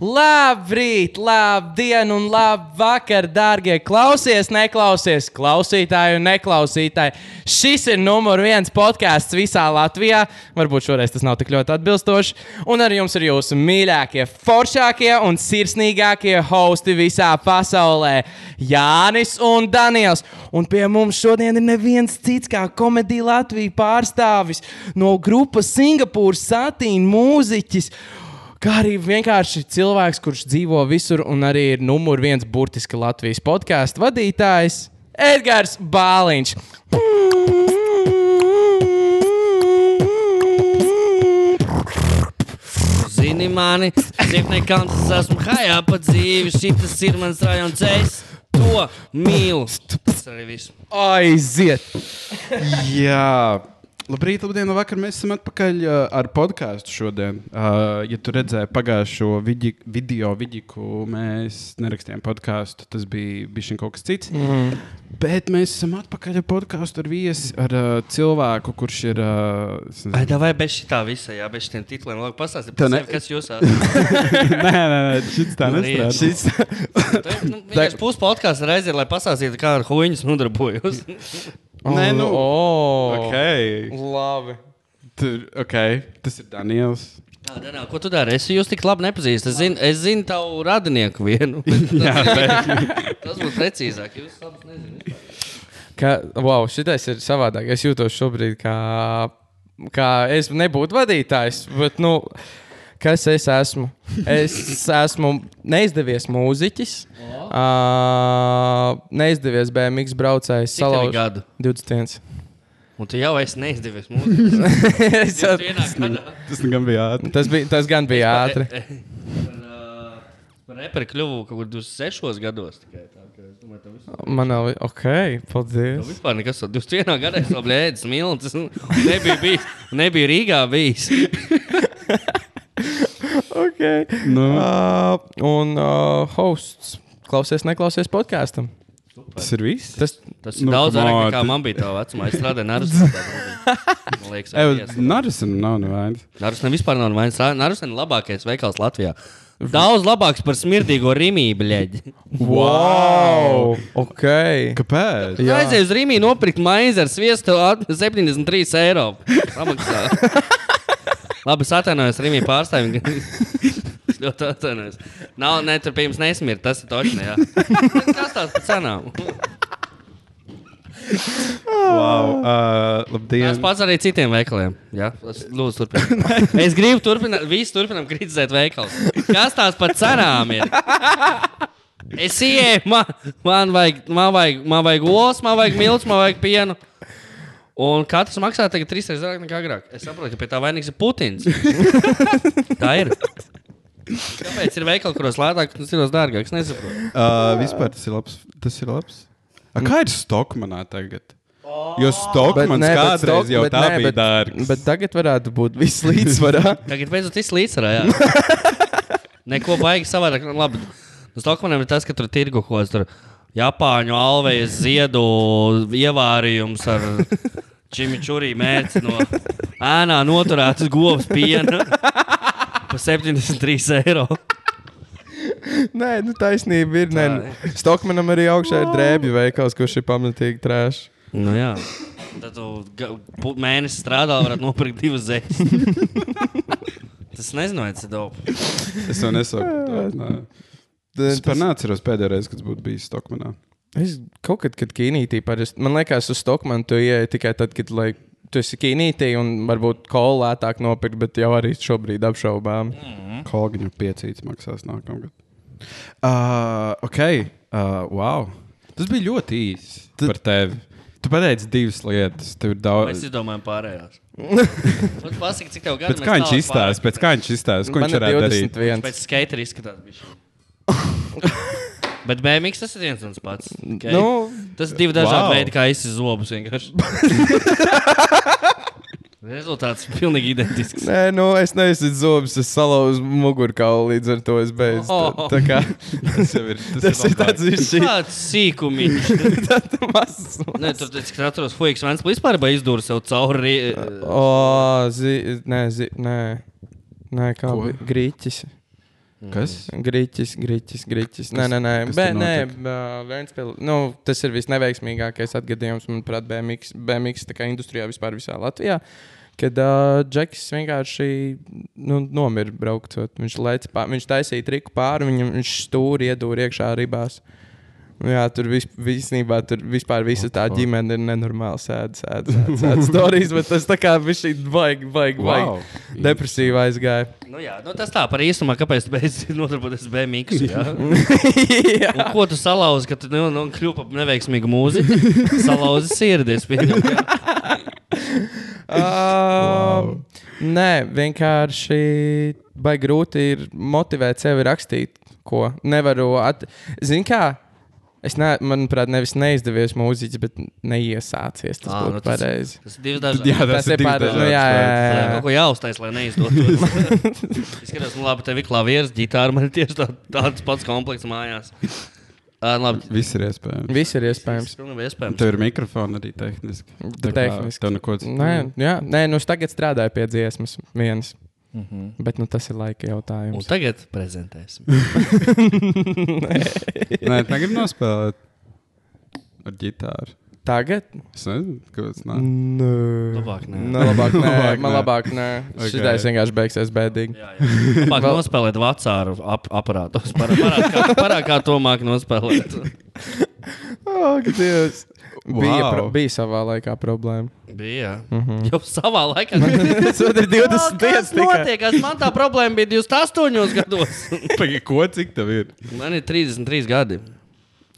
Labrīt, labdien un labvakar, darbie klausies, neklausies, klausītāji un neklausītāji. Šis ir numur viens podkāsts visā Latvijā. Varbūt šoreiz tas nav tik ļoti atbilstoši. Un ar jums ir jūsu mīļākie, foršākie un sirsnīgākie hosti visā pasaulē - Jānis un Daniels. Un pie mums šodien ir neviens cits kā komēdija Latvijas pārstāvis no grupas Singapūras satīna mūziķis. Kā arī vienkārši cilvēks, kurš dzīvo visur un arī ir numur viens burtiski Latvijas podkāstu vadītājs - Edgars Bāliņš. Zini mani, dzīvniekams, es esmu hajā pa dzīvi. Šis ir mans rajonā dzēs. To mīlu. Tas arī viss. Aiziet! Jā, labrīt, labdien, vakar. Mēs esam atpakaļ uh, ar podkāstu šodien. Uh, ja tu redzēji pagājušo vidi video, vidiku, mēs nerakstījām podkāstu. Tas bija bijis kaut kas cits. Mm. Bet mēs esam atpakaļ ar podkāstu ar viesi, ar uh, cilvēku, kurš ir. Uh, Ai, vai bez šitā visa, jā, bez šitiem titliem. Labi, pastāstiet, ne- sevi, kas jūs esat. nē, nē, nē, šis tā Nu, nestrādā. Šis- Nu, Vienkārši puspodkāsts reizē, lai pastāstītu, kā ar huīņus nodarbojos. Nē, nu, oh, okay. Labi. Tur, okay. Tas ir Daniels. Jā, Danā, ko tu dari? Es jūs tik labi nepazīstu. Es zinu, es zinu tavu radinieku vienu. bet Jā, tas, būtu precīzāk. Jūs labs nezināt. Ka, wow, šitais ir savādāk. Es jūtos šobrīd kā, kā es nebūtu vadītājs. Bet, nu, kas es esmu? Es esmu neizdevies mūziķis, uh, neizdevies BMX braucējs, salauzt gadu? 21. Un tu jau esi neizdevies mūzikas. Es jau- Tas gan bija ātri. tas, bija, tas gan bija ātri. Par reperi kļuvu kaut kur 26 gados. Tikai, tā, domāju, Man nav, ok, paldies. vispār nekas tāds. 21 gadā es vēl blēdzu smilts. Nebija, bijis, nebija Rīgā bijis. Okay. Nu, Uh, un uh, hosts klausies, neklausies podkāstam. tas ir viss. Tas Tas ir Nu, daudz vairāk nekā man bija tā vecumā. Es strādāju Nārstā. Man liekas, tas Narisam nav nevainas. Nārstā vispār nav vainas. Nārstā ir labākais veikals Latvijā. Daudz labāks par smirdīgo Rīmību ļeģi. wow! Ok. Kāpēc? Jā. Aizēju uz Rīmī nopirkt maizi ar sviestu at- 73 eiro. Samaksā. Labi, es atvainojos Rīmī pārstāvjiem. Es ļoti atvainojos. Nav, ne, tur pie jums nesmirt, tas ir točni, jā. Kas tās par cenām? Wow. Uh, labdien. pats arī citiem veikaliem. Jā, es lūdzu, turpiniet. Es gribu turpināt, visi turpinām kritizēt veikalus. Kas tās par cenām ir? Es ieeju, man, man vajag, man vajag, man vajag olas, man vajag miltus, man vajag pienu. Un katrs maksā tagad trīs reizes vairāk nekā agrāk. Es saprotu, ka pie tā vainīgs ir Putins. tā ir. Kāpēc ir veikali, kuros lētāk, un citos dārgāk? Es nesaprotu. Uh, vispār tas ir labs. Tas ir labs. A, kā ir Stokmanā tagad? Jo Stokmans ne, bet kādreiz stok- jau bet tā ne, bija bet- dārgs. Bet tagad varētu būt viss līdzsvarā. Tagad beidzot viss līdzsvarā. jā. Neko baigi savādāk. Labi. Nu, Stokmanam ir tas, ka tur ir tirgu kaut kas tur. Japāņu alvejas ziedu ievārījums ar čimičurī mērci no ēnā noturētas govs piena par 73 eiro. Nē, nu taisnība ir. Nē, Stokmanam arī augšā ir drēbju veikals, kurš ir pamatīgi trēšs. Nu, jā. Tad tu mēnesi strādā, varētu nopirkt divas zēnas. Tas nezinu, vai tas ir daudz. Es to nesaku. Es par neatceros pēdējo reizi, kad būtu bijis Stokmanā. Es kaut kad, kad kīnītī parasti, man liekas, uz Stokmanu tu ieeji tikai tad, kad, lai tu esi kīnītī un varbūt kolu lētāk nopirkt, bet jau arī šobrīd apšaubām. Kolgiņu piecīts maksās nākamgad. Uh, ok, uh, wow. Tas bija ļoti īsi par tevi. Tu pateici divas lietas. Tev ir Mēs daudz. izdomājam pārējās. Pasaki, cik tev gadu Pēc kā viņš izstāsta? Pēc kā viņš izstāsta? Ko Man viņš ir varētu darīt? 21. Pēc skatera izskatās. Bet BMW tas ir viens un tas pats. Okay? Nu, tas ir divi dažādi Wow. veidi, kā izsist zobus. vienkārši. Rezultāts ir pilnīgi identisks. Nē, nu, es neesmu zobs, es salauzu mugurkaulu, līdz ar to es beidzu. Tā, tā kā Tas jau ir. tas ir tāds izšķirts. Tāds sīkumiņš. mazs. Nē, tur tas ir atceros, Fuiks Vents vispār izdūris sev cauri. O, zi, nē, zi, nē. Nē, kā bija grīķis. Kas? Grīķis, grīķis, grīķis. Nē, nē, nē, kas Be, nē uh, Ventspils. Nu, tas ir visneveiksmīgākais atgadījums, manuprāt, BMX, BMX industrijā vispār visā Latvijā. Kad uh, Džekis vienkārši nu, nomira braucot. Viņš, pār, viņš taisīja triku pāri, viņam, viņš stūri iedūra iekšā ribās. Nu Jā, tur vis, visnībā, tur vispār visa tā ģimene ir nenormāli sēde, sēde, sēde, sēde stāstījis, bet tas tā kā viņš ir baigi, baigi, baigi. Wow. Depresīvi aizgāja. Nu, jā, nu, tas tā par īsumā, kāpēc tu beidz nodarboties ar BMX. Jā? Jā. Un ko tu salauzi, kad tu nu, nu, kļūsi par neveiksmīgu mūziku? Salauzi sirdi. es pieņemu, jā. Um, Nē, vienkārši baigi grūti ir motivēt sevi rakstīt, ko nevaru. At... Zini, kā? Es ne, manuprāt, nevis neizdevies mūziķis, bet neiesācies. Tas Ā, būtu nu, pareizi. Tas ir divi dažādi. Jā, tas ir pareizi. Nu, jā, jā, jā, Jā, kaut ko jāuztais, lai neizdotos. es skatos, nu, labi, tev ir klavieres, ģitāra. Man ir tieši tā, tāds pats komplekts mājās. Uh, labi, Viss ir iespējams. Viss ir iespējams. tas pilnīgi iespējams. Tev ir mikrofons arī tehniski. Tā Tehniski. Tev neko citu. Nē, jā, nē, nu es tagad strādāju pie dziesmas vienas. Mm -hmm. Bet nu, tas ir laika Un jautājums. tagad prezentēsim. Nē, tagad nospēlēt ar ģitāru. Tagad? Es nezinu, kāpēc. Nē. Nē, Labāk nē. Nē, labāk nē. Labāk Man nē. labāk nē. Ok. Šitais vienkārši beigsies bēdīgi. Jā, jā. Labāk nospēlēt vecāru ap aparātus. Parād, parād, kā, parād, kā to māk nospēlēt. Ak, Dievs. Bija, Wow. pro, bija savā laikā problēma. Bija. Mm -hmm. Jau savā laikā. Tas ir 20 Tas dienas tikai. notiek. Man tā problēma bija 28 gados. Pagaid, ko cik tev ir? Man ir 33 gadi.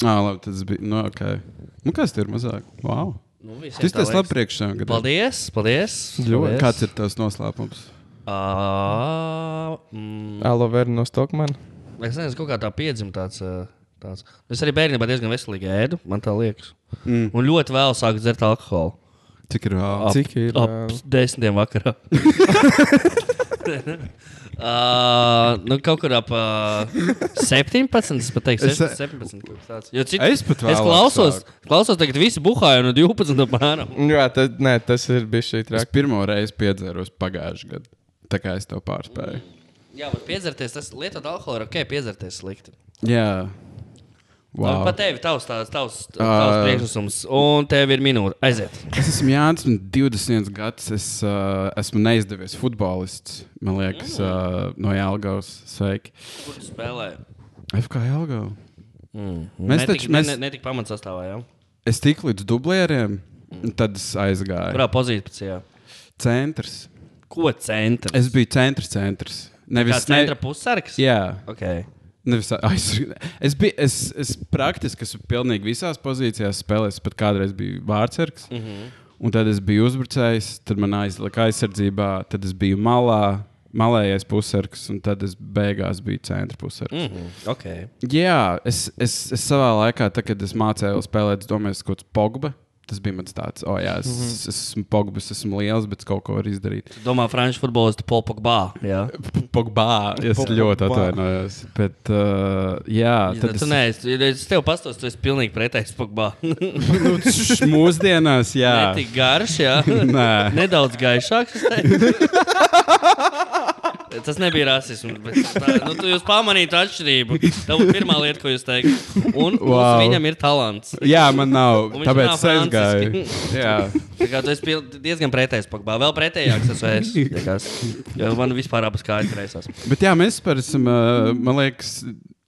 Ah, labi, tas bija. Nu, okay. nu, kas tur ir mazāk? Wow. Nu, Tas tas labi priekšā. Paldies, paldies. Paldies. Kāds ir tavs noslēpums? Ā, mm, Alo, Verna no Stokmana. Es nezinu, kaut kā tā piedzima tāds. ā, tāds. Es arī bērnībā diezgan veselīgi ēdu, man tā liekas. Mm. Un ļoti vēl sāku dzert alkoholu. Cik ir vēl? Ap, Cik ir, Ap ā? desmitiem vakarā. Uh, nu, kaut kur ap uh, 17. Es pat teiktu, Es- 16, 17. kaut kas tāds. Jo cit, Es pat es klausos, sāku. klausos, tagad visi buhāja no 12. apmēram. Jā, tad, nē, tas ir bijis šī Es traka. pirmo reizi piedzēros pagājušajā gadā. Tā kā es to pārspēju. Jā, bet piedzerties, tas lietot alkoholu ir ok, piedzerties slikti. Jā. Wow. Wow. Pat tev ir tavs, tavs, tavs, tavs Ā. priekšnesums, un tev ir minūte. Aiziet. Es esmu Jānis, man 21 gadus. Es uh, esmu neizdevies futbolists. Man liekas, uh, no Jālgavas. Sveiki. Kur tu spēlē? FK Jālgava. Mm. Mēs Netik- taču- mēs- ne, ne, netika pamatsastāvā, jā. Es tiku līdz dublieriem, un tad es aizgāju. Kurā pozīcijā? Centrs. Ko centra? Es biju centrs, centrs. Nevis Kā centra pussargs? Jā. Okay. Nevis aizsarg... Es biju, es, es praktiski esmu pilnīgi visās pozīcijās spēlējis. Es pat kādreiz biju vārdsargs. Mm. -hmm. Un tad es biju uzbrucējs, tad man aizlika aizsardzībā, tad es biju malā, malējais pusargs, un tad es beigās biju centra pusargs. Mm. Mm -hmm. okay. Jā, es, es, es savā laikā, tad, kad es mācījos spēlēt, es domāju, ka tas pogba. Tas bija mans tāds, oh, jā, es, mm -hmm. es esmu pogbas, esmu liels, bet es kaut ko varu izdarīt. Domā, franču futbolistu Paul Pogba. Jā, Pogbā, es Pogba. ļoti atvainojos. Bet, uh, jā, tad tad es, nē, es, es tev pastāstīju, tu esi pilnīgi pretējs Pogba. nu, š- mūsdienās, jā. Ne tik garš, jā. Nē. Nedaudz gaišāks. Tas nebija rasisms. nu, tu jūs pamanītu atšķirību. Tā būtu pirmā lieta, ko jūs teiktu. Un wow. Viņam ir talants. Jā, man nav. Tāpēc es aizgāju. Tā kā tu esi diezgan pretējs Pogba. Vēl pretējāks esmu es. Jo man vispār abas kājas kreisās. bet jā, mēs par esam, uh, man liekas,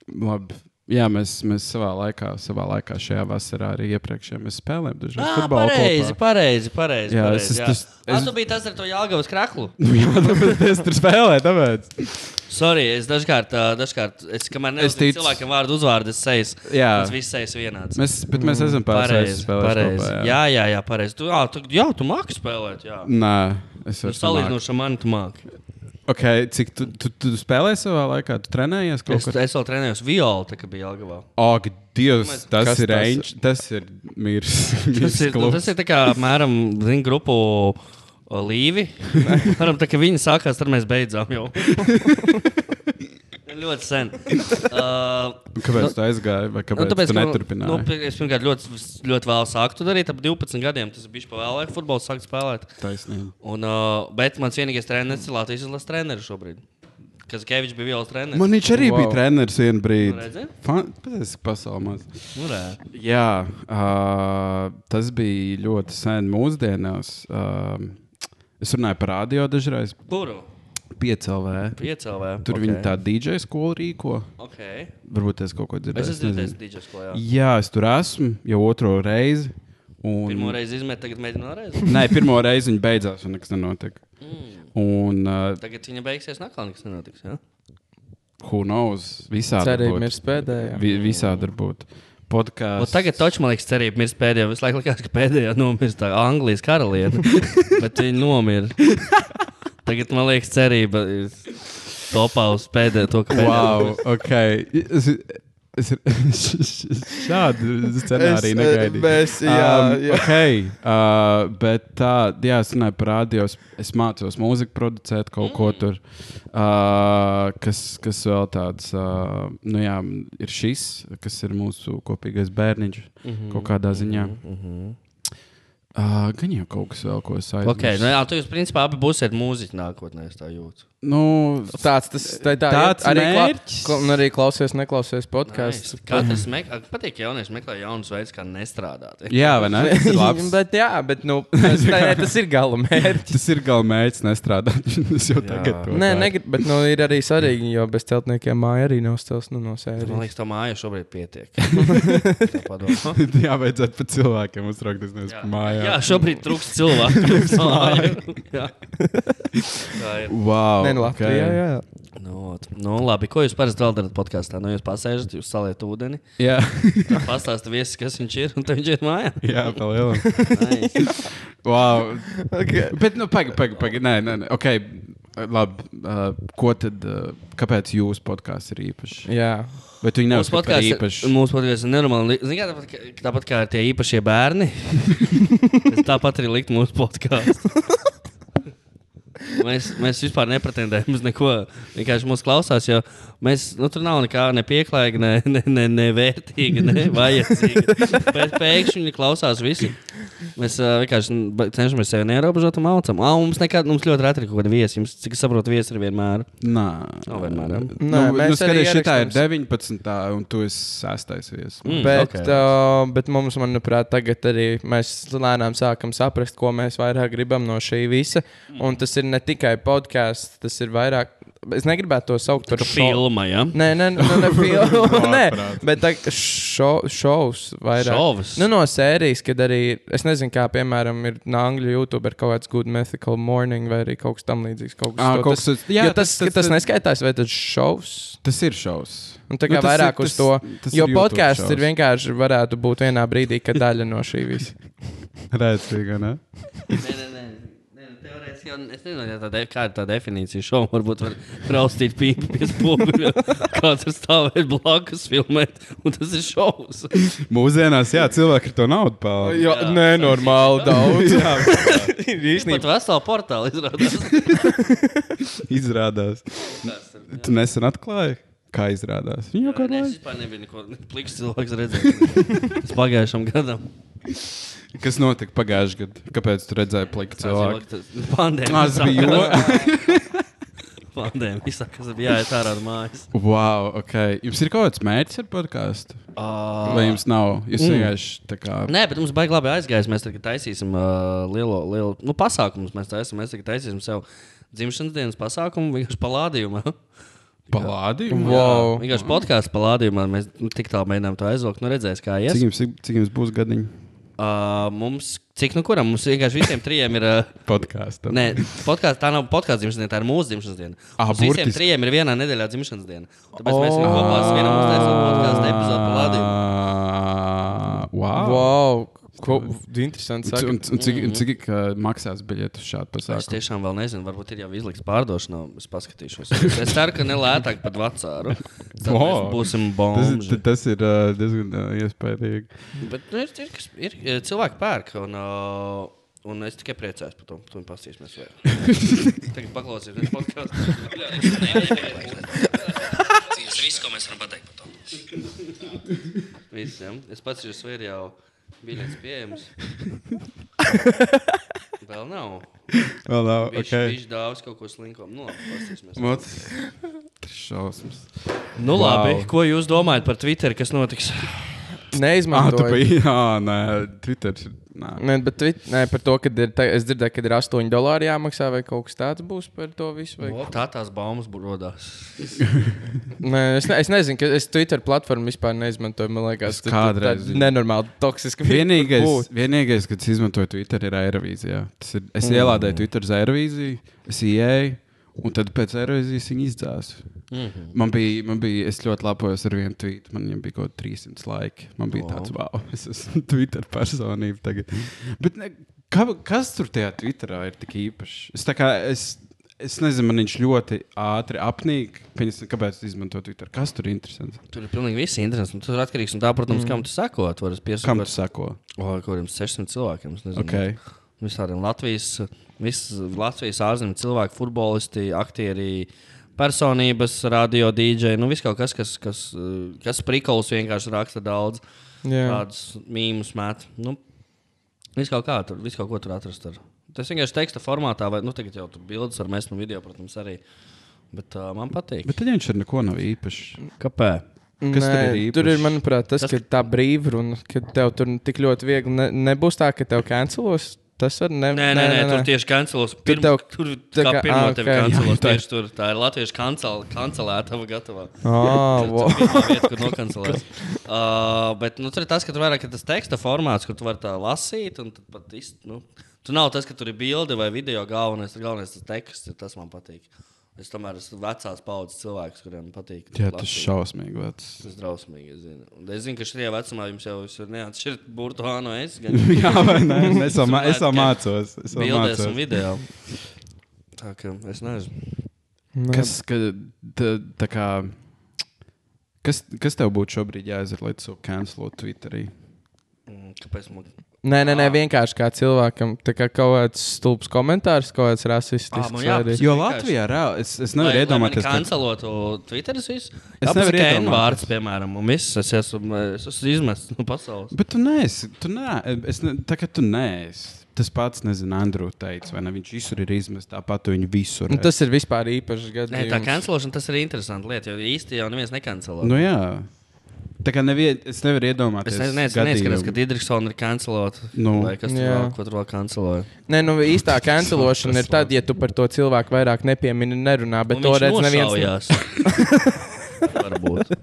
labi. Jā, mēs, mēs savā laikā, savā laikā šajā vasarā arī iepriekšējā mēs spēlējām dažādas Ah, futbola pareizi, pareizi, pareizi. Jā, pareizi, es- jā. tas- Ah, es- tu biji tas ar to Jāgavas kraklu. Nu, jā, tāpēc es tur spēlēju, tāpēc. Sorry, es dažkārt, dažkārt es, kamēr Es nezinu ticu. cilvēkam vārdu uzvārdu, es sejas. Jā. Tas viss sejas vienāds. Mēs, bet mēs esam pārspējuši spēlēt pareizi. kopā. Jā, jā, jā pareizi. Tu, jā, tu, jā, tu māki spēlēt. Jā. Nē, es Nu, varu Salīdzinoši ar mani, tu māki. Okay, cik tu, tu, tu spēlēji savā laikā? Tu trenējies kaut Es, kur? es vēl trenējos violu, tā kā bija Jāgavā. Ak, Dievs, tas Kas ir tas? aņš, tas ir mirs. Tas ir, nu, tas ir tā kā apmēram zin, grupu o, līvi. Varam, tā kā viņi sākās, tad mēs beidzām jau. ļoti sen. Uh, Kāpēc tu aizgāji? Vai kāpēc nu, tu ka, neturpināji? Nu, pi- es pirmkārt ļoti, ļoti vēlu sāku to darīt. Ap 12 gadiem tas bija pa vēlu laiku futbolu sākt spēlēt. Taisnība. Un, uh, bet mans vienīgais treneris ir Latvijas izlases treneris šobrīd. Kas Kevičs bija vielas treneris? Man viņš arī wow. Bija treneris vienā Nu, brīdī. redzi? Fantastiski pasaulē. Nu. Jā, uh, tas bija ļoti sen mūsdienās. Uh, es runāju par radio dažreiz, Kuru? Piecēlē. Piecēlē. Tur okay. viņi tādu DJ skolu rīko. Okay. Varbūt es kaut ko Es dzirdēju. nezinu. dzirdējis DJ skolā. jā. Jā, es tur esmu jau otro reizi. Un... Pirmo reizi izmet, tagad mēģinu vēlreiz. Nē, pirmo reizi viņa beidzās, un nekas nenotika. Mm. Un, uh, Tagad viņa beigsies, nakā nekas nenotiks. Ja? who knows? Visādi Cerība ir spēdējā. būt. Vi, visādi var būt. Podkāsts. tagad taču man liekas, cerība mirst pēdējā. Visu laiku likās, ka pēdējā nomirst tā Anglijas karaliene. bet viņa nomira. Tagad man liekas, cerība ir topā uz pēdējo to, ka Wow, ok. Es, es, šādu scenāriju negaidīju. Mēs, jā, Um, jā. okay, uh, bet tā, jā, es runāju par radio. Es, mācos mūziku producēt kaut ko tur. Uh, kas, kas vēl tāds, uh, nu jā, ir šis, kas ir mūsu kopīgais bērniņš kaut kādā ziņā. Uh, gan jau kaut kas vēl, ko es aizmirsu. Okay, nu jā, tu jūs principā abi būsiet mūziķi nākotnē, es tā jūtu. Nu, Tāds, tas, tā, tā, Tāds arī, kla, mērķis. kla, un arī klausies, neklausies podkāstus. Nice. Katrs meklē, patīk, jaunieši meklē jaunus veidus, kā nestrādāt. jā, vai ne? Tas ir labs. bet, jā, bet nu, tas, tā, tas ir gala mērķis. Tas ir gala mērķis nestrādāt. es jau tagad to Nē, negrib, bet nu, ir arī svarīgi, jo bez celtniekiem māja arī nav stils nu, no Man liekas, tā māja šobrīd pietiek. Jā, vajadzētu par cilvēkiem uztraukties nevis par mājām. Jā, šobrīd trūkst cilvēku. Jā. Tā ir. Wow, Nē, nu, Latvijā, jā. Nu, ot. nu, labi, ko jūs parasti darat podkāstā? Nu, jūs pasēžat, jūs saliet ūdeni, Jā, pastāstat viesis, kas viņš ir, un tad viņš ir mājā. jā palielam. Nice. Wow. Okay. Bet, nu, pagaidi, pagaidi. Paga. Nē, nē, nē. Ok, labi. Uh, ko tad, uh, kāpēc jūsu podkāsts ir īpašs? jā. Bet viņi neuzskata par podkāsts īpašu. mūsu podkāsts ir nenormāli. Zini, kā tāpat, kā- tāpat kā tie īpašie bērni. tāpat arī liktu mūsu podkāstu. Mēs, mēs vispār nepretendējam uz neko. Vienkārši mūsu klausās, jo mēs, nu, tur nav nekā nepieklājīga, ne, ne, ne, ne vērtīga, ne vajadzīga. Bet pēkšņi viņi klausās visi. Mēs uh, vienkārši cenšamies sevi neierobežot un mācām. Ah, mums, nekad, mums ļoti reti ir kaut kāda viesa. Jums, cik es saprotu, viesi ir vienmēr. Nē, Nav vienmēr, ja? Nē, nu, mēs nu, arī šitā ir ierakstām- 19. un tu esi 6. viesis. Mm. Bet, ok. okay. uh, bet mums, manuprāt, tagad arī mēs lēnām sākam saprast, ko mēs vairāk gribam no šī visa. Un tas ir ne tikai podkāsts, tas ir vairāk. Es negribētu to saukt par Kā šo- filma, ja? Nē, nē, nu, ne filmu. nē, bet tā šo, šovs vairāk. Šovs? Nu, no sērijas, kad arī, es nezinu, kā piemēram ir no angļu YouTube ir kaut kāds Good Mythical Morning vai arī kaut kas tam līdzīgs. Kaut kas Ā, to- kaut tas, kas- jā, tas, tas- tas, tas- tas neskaitās, vai tas šovs? Tas ir šausmas. Un tā kā Nu, tas vairāk ir- uz tas- to. tas Jo podkāsts ir šovs. vienkārši varētu būt vienā brīdī, kad daļa no šī visa. Rēcīgi, ne? Teorētiski jau- Es nezinu, ja tā de, kāda ir tā definīcija šovam. Varbūt var raustīt pīpi pie spoguļa. Kāds ir stāvēt blakus, filmēt, un tas ir šovs. Mūsdienās, jā, cilvēki ar to naudu pelna. Jā, Jā. nenormāli daudz. Jā, Ir Pat īstenībā. veselu portālu izrādās. izrādās. Tu nesen atklāji, kā izrādās. Viņa Jā, kādā nē, Es vispār nebiju neko pliks cilvēks redzējis. Tas pagājušam gadam. Kas notika pagājušajā gadā? Kāpēc tu redzēji plakātu cilvēku? Pandēmija. Tas bija jo. Pandēmija. Kas bija jāiet ārā no mājas. Wow, ok. Jums ir kaut kāds mērķis ar podkāstu? Vai jums nav? Jūs Mm. vienkārši tā kā. Nē, bet mums baigi labi aizgājis. Mēs tagad taisīsim uh, lielo, lielu nu, pasākumu. Mēs taisīsim, mēs tagad taisīsim sev dzimšanas dienas pasākumu vienkārši palādījumā. Palādījumu? Wow. Vienkārši podkāstu palādījumā mēs nu, tik tālu mēģinām to aizvilkt. Nu, redzēs, kā ies. Cik jums, cik jums būs gadiņi Uh, mums, cik nu kuram? Mums vienkārši visiem trijiem ir. Uh, podkāstā? Nē, podkāsts, tā nav podkāstu dzimšanas diena, tā ir mūsu dzimšanas diena. Ah, Mums visiem burtiski. trijiem ir vienā nedēļā dzimšanas diena. Tāpēc mēs viņu kopā svinam podkāstu epizodu palādījumu. Ah, Wow. Wow, ko interesanti. Un, un, Saka. un cik, cik uh, maksās biļeti uz šādu Es pasākumu? tiešām vēl nezinu, varbūt ir jau izlikts pārdošanā. Es paskatīšos. Es ceru, ka ne lētāk par vecāru. Mēs būsim Tas, bombi. ir- tas ir uh, diezgan uh, iespaidīgi. Bet nu, ir, ir, ir, ir cilvēki pērk. Un, uh, un es tikai priecājos par to. Tu man pastīsimies. Vai. Tagad paklausīsimies podkāstu. Tas viss, ko mēs varam pateikt par to. Viss, ja? Es pats esmu jau biļets pieejams. Vēl nav. Vēl nav. Viņš Okay. daudz kaut ko slinko. Nu, labi, šausmas. Nu, labi. Wow. Ko jūs domājat par Twitter, kas notiks? Ah, tu biji. Jā, nē, Twitter. Nē. Nē, bet tvit, nē, par to, ka ir, te, es dzirdēju, ka ir 8 dolāri jāmaksā, vai kaut kas tāds būs par to visu. Vai... O, tā tās baumas rodās. Nē, es, ne, es nezinu, ka es Twitter platformu vispār neizmantoju. Man liekas, Es kādreiz tā viņu- nenormāli toksiski. Vienīgais, vienīgais, kad es izmantoju Twitter, ir Eirovīzija. Tas Ir, es mm. ielādēju Twitter uz Eirovīziju, es ienāku, un tad pēc Eirovīzijas viņa izdzās. Mm. -hmm. man, bija, man bija, es ļoti lepojos ar vienu tvītu, man bija kaut kāds 300 laiki. Man bija tāds, wow, es esmu Twitter personība tagad. Bet ne, ka, kas tur tajā Twitterā ir tik īpašs? Es, kā, es, es nezinu, man viņš ļoti ātri apnīk. Pieņasim, kāpēc es izmantoju Twitter? Kas tur ir interesants? Tur ir pilnīgi viss interesants. Tur ir atkarīgs no tā, protams, mm. kam tu sakot. Varas Kam piesakot tu sako? o, kaut kādiem 600 cilvēkiem. es nezinu. Okay. Visādiem Latvijas, visas Latvijas ārzemju cilvēki, futbolisti, aktieri, personības, radio dīdžeji. Nu, viss kaut kas, kas, kas, kas prikols vienkārši raksta daudz. Jā. Tādus mīmus met. Nu, viss kaut kā tur, viss kaut ko tur atrast. Ar. Tas vienkārši teksta formātā, vai nu, tagad jau tur bildes ar mēs no video, protams, arī. Bet uh, man patīk. Bet tad viņš ir neko nav īpašs. kāpēc? Kas tur Nē, ir tur ir, manuprāt, tas, Tas, ka tā brīvruna, ka tev tur tik ļoti viegli ne, nebūs tā, ka tev cancelos. Tas var ne, Nē, nē, nē, tur tieši kancelos. Pirm, tev- tur tā kā kā- pirmo ah, tevi ok. kancelos. Jā. Tieši tur. Tā ir latviešu kancel, kancelētava gatavā. Ah, Tur- wow. tur vieta, kur nokancelēs. uh, bet nu, tur ir tas, ka tur vairāk ir tas teksta formāts, kur tu vari tā lasīt. un tad pat iz- Nu, tur nav tas, ka tur ir bilde vai video galvenais. tur Galvenais tas teksts, tas man patīk. Es tomēr esmu vecās paudzes cilvēks, kuriem patīk. Jā, tas ir šausmīgi. Vecs. Tas ir drausmīgi. Es zinu, Un es zinu ka šajā vecumā jums jau ir neatšķirt burbuļu no es. Gan Jā, vai ne? Es jau, mā- es jau mācos. Es jau bildēs un mācos. video. Tā kā es nezinu. Kas, ka, tā, tā kā, kas, kas tev būtu šobrīd jāizdara, lai tu cancelotu Twitterī? Mm, Kāpēc man Nē, nē, nē, vienkārši kā cilvēkam, tā kā kaut kāds stulbs komentārs, kaut kāds rasistisks. Ah, vai arī- jāpasaka. Jo. Latvijā reāli es, es nevaru iedomāties, ka ka kancelotu Twitteris visu. Es Es nevaru iedomāties. iedomāties. vārds, piemēram, un viss. Es esmu, es esmu izmests no pasaules. Bet tu neesi. Tu nē, es ne, tā kā tu neesi. Tas pats, nezinu, Andrew teica, vai ne? Viņš visur ir izmests, tāpat viņu visur. Nu, tas ir vispār īpašs Nē, tā gadījums. kancelošana tas ir interesanti lieta, jo īsti jau neviens nekancelo. Nu, jā. Tā kā nevien, es nevaru iedomāties. Es nezinu, ka Dīdriksona ir kancelota. Nu. vai kas tur vēl, ko tur vēl kanceloja. Nē, nu īstā cancelošana ir tad, ja tu par to cilvēku vairāk nepiemini, nerunā, bet Un to redz neviens. Varbūt.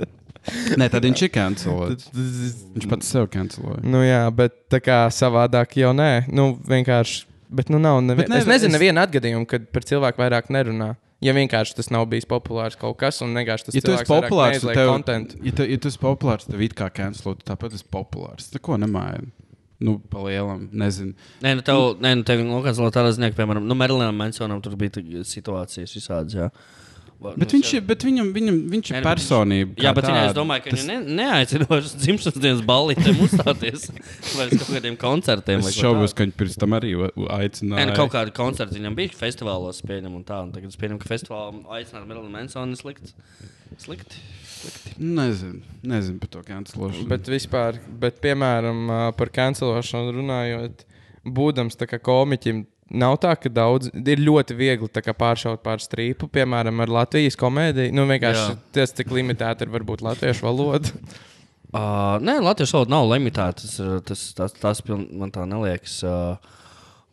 Nē, tad viņš ir cancelots. Viņš pats sev canceloja. Nu jā, bet tā kā savādāk jau nē. Nu, vienkārši. Bet, nu, nav nevi... Bet ne, es nezinu, es- nevienu atgadījumu, kad par cilvēku vairāk nerunā. Ja vienkārši tas nav bijis populārs kaut kas, un vienkārši tas Ja tu esi cilvēks populārs, tad neizliek tev, content. ja, tu, ja tu esi populārs, tad it kā cancelot, tāpat esi populārs. Neko nemāja. Nu, pa lielam, nezinu. Nē, nu tev, nē, nu tev nokancelot tādā ziņā, piemēram, nu, Merlinam Mansonam tur bija tā situācijas visādas. Jā. Va- Bet, viņš, ir, bet viņam, viņam, viņš ir nu, personība. Jā, bet viņa, es domāju, ka tas... viņa ne, neaicinājuši uz dzimšanas dienas ballītēm uzstāties vai uz kaut kādiem koncertiem. vai Es šaubos, ka viņi pirms tam arī aicināja. Nē, nu, kaut kāda koncerta viņam bija festivālos, pieņem, un tā. Un tagad es pieņemu, ka festivālā aicināt Merlinu Mansonu slikti. Slikti. Nezinu, nezinu par to cancelošanu. Bet vispār, bet, piemēram, par cancelošanu runājot, būdams tā kā komiķim, nav tā, ka daudz ir ļoti viegli pāršaut pār strīpu, piemēram, ar Latvijas komēdiju. Nu, vienkārši Jā. tas, cik limitēta ir varbūt latviešu valoda. Uh, nē, Latvijas valoda nav limitēta. Tas, tas, tas, tas piln, man tā neliekas. Uh,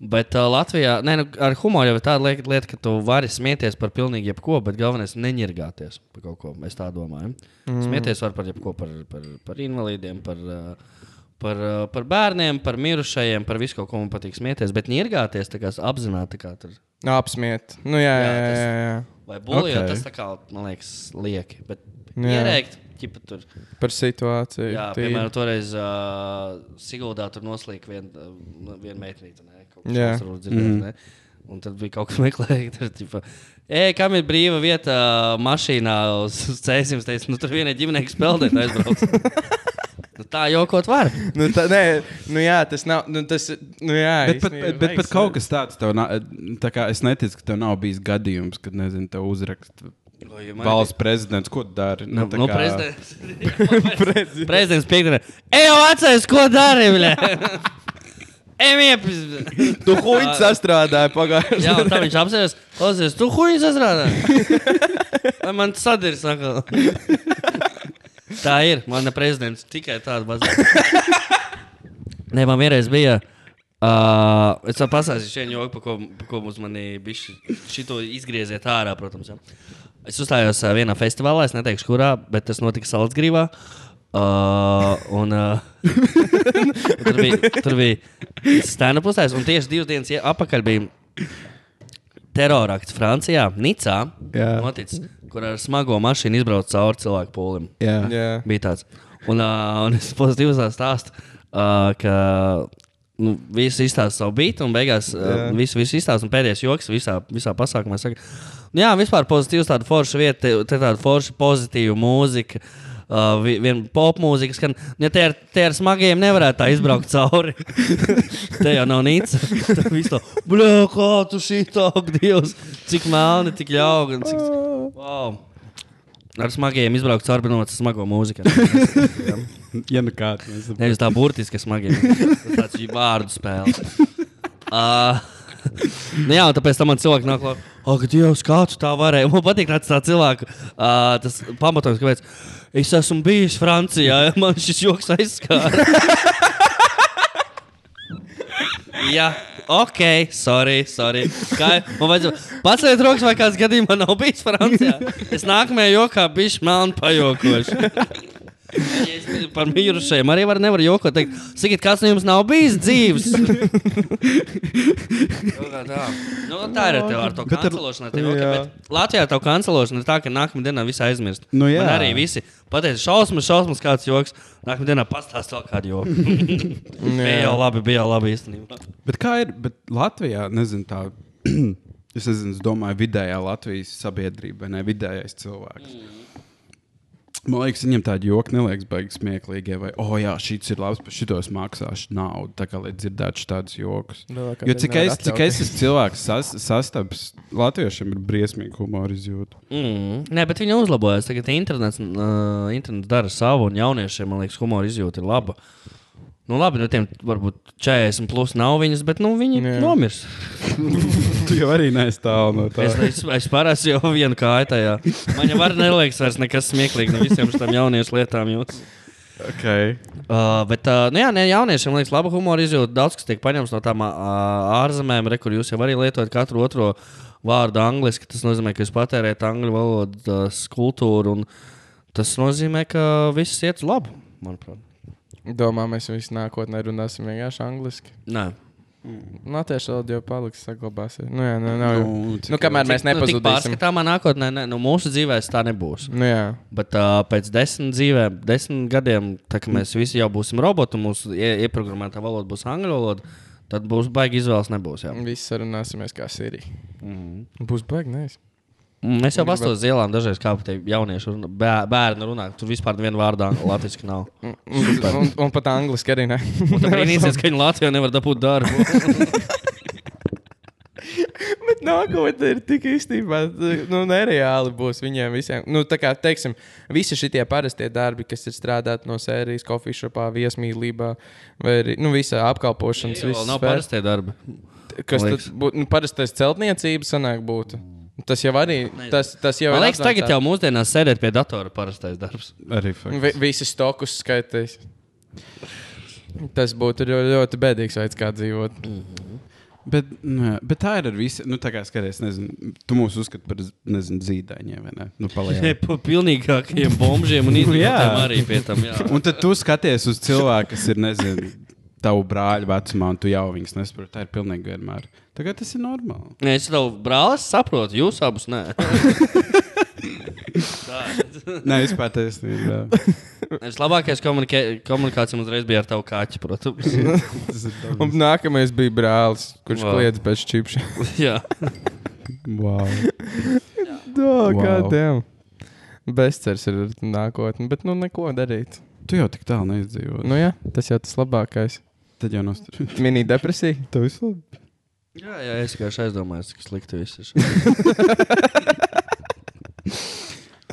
bet uh, Latvijā nē, nu, ar humoru jau ir tāda lieta, lieta, ka tu vari smieties par pilnīgi jebko, bet galvenais ir neņirgāties par kaut ko. Mēs tā domājam. Mm. Smieties var par jebko, par, par, par invalīdiem, par, uh, par, uh, par bērniem, par mirušajiem, par visu, ko man patīk smieties. Bet ņirgāties tā kā apzināti, tā kā tur. Apsmiet. Nu, jā, jā, Jā, jā. jā. Vai Ok. okay. tas tā kā, man liekas, lieki. Bet Jā. ierēkt, ķipa tur. Par situāciju. Jā, tīri. piemēram, toreiz uh, Siguldā tur noslīka viena uh, vien meitene. Jā. Mm. Ne? Un tad bija kaut kas meklējis. Tur, ķipa, Ej, kam ir brīva vieta mašīnā uz, uz ceļiem? Es teicu, nu tur vienai ģimenei spēlēt, aizbrauc. nu, tā jokot var. Nu, tā, nē, nu, jā, tas nav. Nu, tas, nu, jā, Bet pat, bet, bet pat kaut kas tāds, tev nav, tā kā es neticu, ka tev nav bijis gadījums, kad, nezinu, tev uzrakst valsts prezidents, ko tu dari. Nu, tā nu, kā- prezidents. prezidents piekdienā. Ej, vecais, ko dari? bļa?" Emīļ! Tu huņķi sastrādāji pagājušajā Jā, tā viņš apsēs. Klausies, tu huīņš sastrādā. Vai man tas sadirs atkal? Tā ir. Mana prezidents tikai tāda bazē. Nē, man vienreiz bija. Uh, es vēl pasāstīšu vienu joku, pa ko, pa ko mums bija šito izgrieziet ārā, protams. Ja. Es uzstājos uh, vienā festivālā, es neteikšu, kurā, bet tas notika Salzgrīvā. Uh, un, uh, un tur bija, tur bija stēna pusēs, un tieši divas dienas ie- atpakaļ bija terorakts Francijā, Nicā, Jā. noticis, kur ar smago mašīnu izbrauc cauri cilvēku pūlim. Jā. Jā. Bija tāds. Un, uh, un es pozitīvi stāstu, uh, ka nu, visi izstāsta savu beidu, un beigās uh, visi, visi izstāsta, un pēdējais joks visā, visā pasākumā saka, nu, jā, vispār pozitīvs, tāda forša vieta, tāda forša pozitīva mūzika. Uh, vi- Viena popmūzika, skan, ja te ar, te ar smagiem nevarētu tā izbraukt cauri. te jau nav nīca. Tā viss tā, blē, kā tu šī tā, Dievs, cik melni, tik un Cik... Wow. Ar smagiem izbraukt no tas smago mūziku. Ja nu kāds Nevis tā burtiski smagi. Tas tāds ir vārdu spēle. Uh, nu jā, tāpēc tam man cilvēki nāk, klāt, ak, Dievs, kā tu tā varēji. Man patīk tāds tā cilvēku. Uh, tas pamatojums, kāpēc es esmu bijis Francijā, ja man šis joks aizskāra. Jā, ok, sorry, sorry. Kā, man vajadzēja pacelt rokas, vai kāds gadījumā nav bijis Francijā. Es nākamajā jokā biju melnu pajokošu. Ja par mirušajiem arī var, nevar jokot. Teikt, Sakiet, kāds no jums nav bijis dzīves? Kā tā. Nu, tā ir tev ar to kancelošanu. tev bet Latvijā tā kancelošana ir tā, ka nākamā dienā viss aizmirst. Nu, jā. Man arī visi pateica, šausmas, šausmas, kāds joks. Nākamā dienā pastāst vēl kādu joku. bija jau labi, bija jau labi īstenībā. Bet kā ir? Bet Latvijā, nezinu, tā. Es nezinu, es domāju, vidējā Latvijas sabiedrība, vai ne vidējais cilvēks. Man liekas, viņam tādi joki neliekas baigi smieklīgi. Vai, oh, jā, šis ir labs, par šitos maksāšu naudu. Tā kā lai dzirdētu tādus jokus. Nu, kā Jo cik es, cik es esmu cilvēks sas, sastaps, latviešiem ir briesmīgi humora izjūta. Mm. Nē, bet viņi uzlabojas. Tagad internets, uh, internets dara savu, un jauniešiem, man liekas, humora izjūta ir laba. Nu, labi, nu, tiem varbūt 40 plus nav viņas, bet nu, viņi Jā. nomirs. Tu jau arī tālu no tā. Es, es, es parasti jau vienu kāju tajā. Man jau var neliekas vairs nekas smieklīgs no visiem šiem jauniešu lietām. Jūs. Okay. Uh, bet, uh, nu jā, ne, jauniešiem liekas, laba humora izjūta. Daudz kas tiek paņemts no tām uh, ārzemēm, re, kur jūs jau arī lietojat katru otro vārdu angliski. Tas nozīmē, ka jūs patērējat angļu valodas kultūru, un tas nozīmē, ka viss iet uz labu, manuprāt. Domā, mēs visi nākotnē runāsim vienkārši angliski. Nē. Latviešu valoda jau paliks, saglabāsies. Nu, jā, nu, nav, Nu, nu, cik nu, kamēr mēs Nu, nepazudīsim. pārskatāmā nākotnē, ne, nu, mūsu dzīvēs tā nebūs. Nu, jā. Bet uh, pēc desmit dzīvēm, desmit gadiem, tā, kad mēs visi jau būsim roboti, mūsu ie, ieprogrammētā valoda būs angļu valoda, tad būs baigi izvēles. Nebūs, jā. Visi sarunāsimies kā Sirija. Mhm. Būs baigi, nē. Mm, Mēs jau pastāstījām uz ielām, dažreiz kā tie jaunieši un bē- bērni runā. Tur vispār neviena vārdā latviešu nav. Un, un, un pat angliski arī ne. Tad brīnīsies, ka viņi Latvijā nevar dabūt darbu. Bet nākotnē ir tik īstenībā, nu, nereāli būs viņiem visiem. Nu, tā kā, teiksim, visi šie parastie darbi, kas ir strādāti no sērijas, kofīšopā, viesmīlībā, vai arī, nu, visā apkalpošanas, Tas nav parastie darbi. Kas tad būtu, nu, parastais celtniecības sanāk būtu. Tas jau arī, tas, tas jau Man ir liekas, tagad advanced. jau mūsdienās sēdēt pie datora parastais darbs. Arī fakts. Vi, visi stokus skaitīs. Tas būtu ļoti, ļoti bēdīgs veids, kā dzīvot. Bet, nu, jā, bet tā ir ar visu. Nu, tā kā skaties, nezinu, tu mūs uzskati par nezinu, zīdaiņiem, vai ne? Nu, palielināt. Pa pilnīgākajiem bombžiem un jā. arī pie tam. Jā. Un tad tu skaties uz cilvēku, kas ir, nezinu, tavu brāļu vecumā, un tu jau viņus nesaproti. Tā ir pilnīgi vienmēr. Tagad tas ir normāli. Nē, Es tev brālis saprotu, jūs abus nē. Tā. Nē, vispār taisnība. Vislabākais komunikācija uzreiz bija ar tavu kaķi, protams. Un nākamais bija brālis, kurš Wow. kliedz pēc čipša. jā. Wow. Tā Wow. kā tiem. Bezcers ir nākotne, bet nu neko darīt. Tu jau tik tālu neizdzīvo. Nu jā, tas jau tas labākais. Tad jau nostāj. Mini depresija. Tev viss labi. jā, jā, es vienkārši aizdomājos, cik slikti viss ir.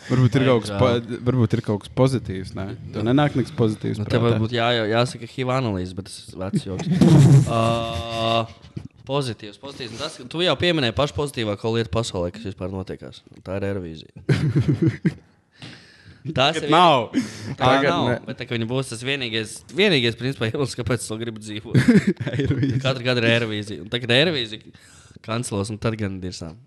Varbūt ir, kaut kas, po, varbūt ir kaut kas pozitīvs. Nē, tev nenāk nekas pozitīvs. Nu, tev varbūt jā, jā, jāsaka, HIV analīze, bet tas ir vecs joks. uh, pozitīvs, pozitīvs. Un Tas, ka tu jau pieminēji pašu pozitīvāko lietu pasaulē, kas vispār notiekās. Tā ir Eirovīzija. Tas ir Nav. Tā Tagad nav. ne. Bet tā, ka viņi būs tas vienīgais, vienīgais principā, iemesls, kāpēc es to gribu dzīvot. Katru gadu ir Eirovīzija. Un tagad Eirovīzija kancelos, un tad gan ir sām.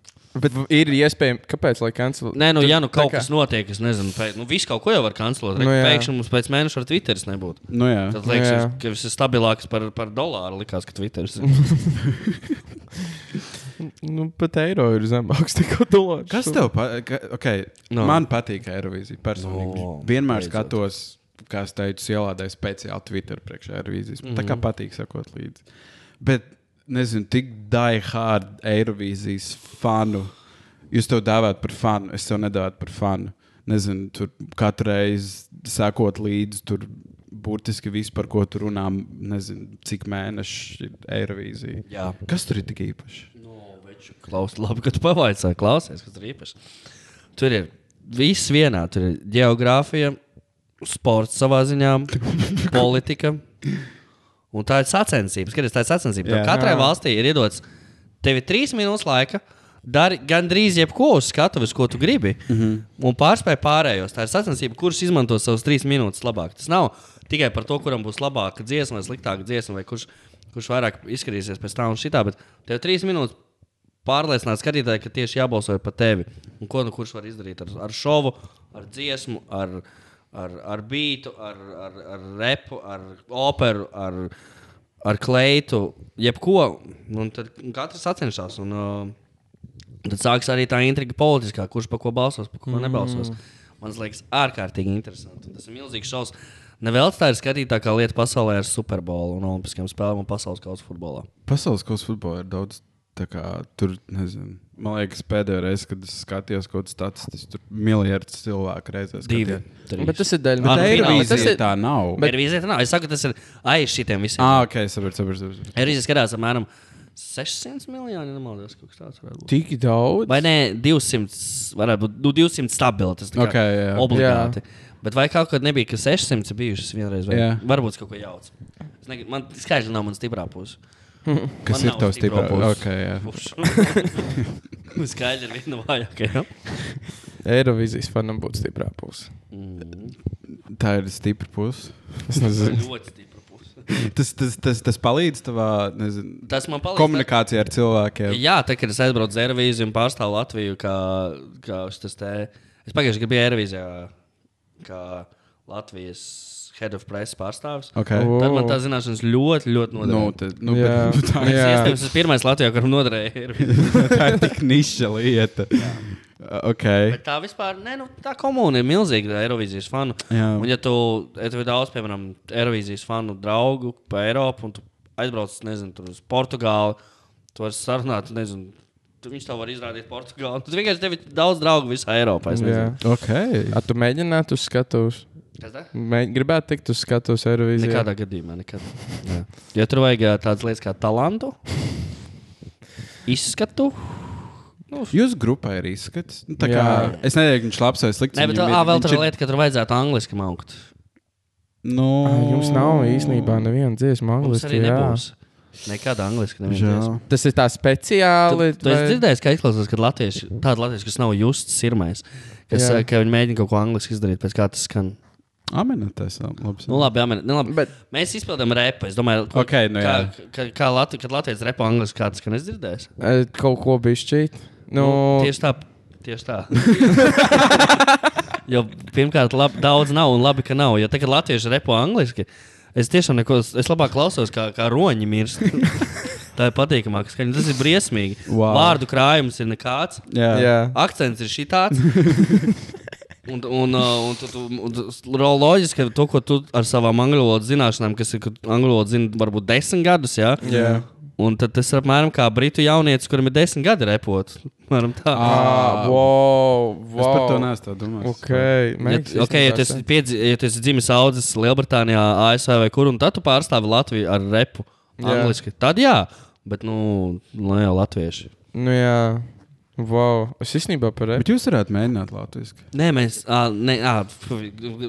Bet ir iespējams, kāpēc lai cancel? Nē, nu, Tur- ja nu kaut kā- kas notiek, es nezinu, pēc, nu, visu kaut ko jau var kancelot. Nu, Nu. Pēkšņi mums pēc mēneša ar Twitteris nebūtu. Nu, jā. Tad liekas, jā. ka viss ir stabilāks par, par dolāru. Likās, ka Twitteris ir. Nu, pat eiro ir zemāks nekā dolārs. Kas tev patīk? Okay. No. Man patīk Eirovīzija personīgi. No, Vienmēr beidzot. skatos, kā es teicu, ielādēju speciāli Twitter priekš Eirovīzijas. Mm -hmm. Tā kā patīk sakot līdzi. Bet, nezinu, tik die hard Eirovīzijas fanu. Jūs to dāvājat par fanu, es to nedāvāju par fanu. Nezinu, tur katru reizi sekot līdzi, tur burtiski viss, par ko tur runā, nezinu, cik mēneši ir Eirovīzija. Jā. Kas tur ir tik īpašs? Klaus, labi, ka tu pavaicāji, klausies, kas tur īpaši. Tur ir viss vienā. Tur ir geogrāfija, sports savā ziņā, politika. Un tā ir sacensība. Skaties, tā ir sacensība. Jā. Katrai Jā. valstī ir iedots, tev ir trīs minūtes laika. Dari gandrīz jebko uz skatuves, ko tu gribi. Mm -hmm. Un pārspēj pārējos. Tā ir sacensība, kurš izmanto savas trīs minūtes labāk. Tas nav tikai par to, kuram būs labāka dziesma vai sliktāka dziesma, vai kurš, kurš vairāk izskatīsies pēc tam un šitā. Bet tev trīs minūtes pārliecināt skatītāju, ka tieši jābalso par tevi. Un ko nu kurš var izdarīt ar, ar šovu, ar dziesmu, ar, ar, ar beatu, ar, ar, ar repu, ar operu, ar, ar kleitu, jebko. Un tad katrs sacenšas. Un, uh, tad sāksies arī tā intriga politiskā, kurš par ko balsos, par ko mm. nebalsos. Man liekas, ārkārtīgi interesanti. Un Tas ir milzīgs šovs. Nevelc tā ir skatītākā lieta pasaulē ar Superbolu un Olimpiskajām spēlēm un pasaules kausa futbolā. Pasaules kausa futbolā ir daudz. Tā Kā, tur, nezinu, man liekas, pēdējā reize, kad es skatījos kaut kādas statistikas, tur miljardus cilvēku reizēs. Divi. Bet tas ir daļa Ah, no nu, finālā Eirovīzijas. Tas Eirovīzija ir tā nav. Bet vīzija tā nav. Es saku, tas ir aiz šitiem visiem. Ah, ok, saprotu, saprotu. saprotu. Eirovīzija skatās apmēram 600 miljoni, nemaldos, kaut kas tāds varētu būt. tik daudz. Vai ne, 200, varētu būt nu, 200 stabili. Tas tā kā Ok, jā. obligāti. Bet vai kaut kad nebija, ka 600 ir bijušas vienreiz? Vai? Jā. Varbūt kaut ko jaucu. Es ne, man skaidrs nav mans stiprā puse. Kas Man ir tavs stipro puses. Ok, jā. Pušu. Skaidrs ir viena no vājākajām. Eirovīzijas fanam būtu stiprā puse. Tā ir stipra puse. Es nezinu. Ļoti stipra puse. Tas, tas, tas, tas palīdz tavā nezinu, Tas man palīdz. komunikācijā ar cilvēkiem. Jā, tā kā es aizbraucu uz Eirovīziju un pārstāvu Latviju, kā, kā šis te. Es pagājušajā gadā biju Eirovīzijā, kā Latvijas head of press pārstāvis. Okay. O. Tad man tā zināšanas ļoti, ļoti Nu, noderēja. tad, nu, Jā. bet, tā, Es Jā. iespējams esmu pirmais Latvijā, kuram noderēja Eirovīzija. tā ir tik niša lieta. Okay. Bet tā vispār, ne, nu, tā komūna ir milzīga Eirovīzijas fanu. Jā. Un, ja tu, ja tev ir daudz, piemēram, Eirovīzijas fanu draugu pa Eiropu, un tu aizbrauc, nezinu, tur uz Portugāli, tu vari sarunāt, nezinu, tu, viņš tev var izrādīt Portugāli. Tad vienkārši tev ir daudz draugu visā Eiropā. es Jā. Okay. A, tu mēģinātu uz skatuves? Kas gribētu tikt uz skatuves Eirovīzijā. Nekādā gadījumā, nekad. Jā. Ja tur vajag tādas lietas kā talantu, izskatu. Jūsu grupā ir izskats. Nu, tā kā, Jā. es nezinu, viņš ir labs vai slikts. Nē, bet viņam tā ir- vēl viņš tur ir ir- lieta, ka tur vajadzētu angliski maukt. Nu, Jums nav īstenībā neviena dziesma angliski. arī jā. nebūs. Nekāda angliski neviena. Tas ir tā speciāli. Tu, tu esi dzirdējis, ka izklausās, ka latvieši, tāda latvieši, kas nav justs sirmais, kas, Jā. ā, ka viņi mēģina kaut ko angliski izdarīt, pēc kā tas skan. Amenētais. Labi. Nu, labi, jā, nu, labi. Bet- Mēs izpildām repu. Es domāju, ko, Ok, nu kā, jā. kā, kā Latvi, kad Latvijas repu angliski kāds skan, es dzirdēju. Eh, Kaut ko bija šķīt. Nu, Nu, tieši tā. Tieši tā. jo pirmkārt, lab, daudz nav un labi, ka nav. Jo tagad latvieši repo angliski. Es tiešām neko, es labāk klausos, kā, kā roņi mirst. tā ir patīkamāk. skaņa. Tas ir briesmīgi. Wow. Vārdu krājums ir nekāds. Jā. jā. Akcents ir šitāds. Un, un, uh, un, tu, tu, un loģiski, ka to, ko tu ar savām angļu valodas zināšanām, kas ir, angļu valoda zina varbūt desmit gadus, jā, Jā. un tad tas ir apmēram kā britu jaunietis, kuram ir desmit gadi repot. Apmēram tā. Ah, wow, wow. Es par to neesmu domājis. Ok, Ja, okay, ja tu esi piedzi- ja tu esi dzimis audzis Lielbritānijā, ASV vai kur, un tad tu pārstāvi Latviju ar repu angliski, tad jā, bet nu, nu jau latvieši. Nu, jā. Wow. Es īstenībā par Bet jūs varētu mēģināt latviešu. Nē, mēs. Nē, ā, pf,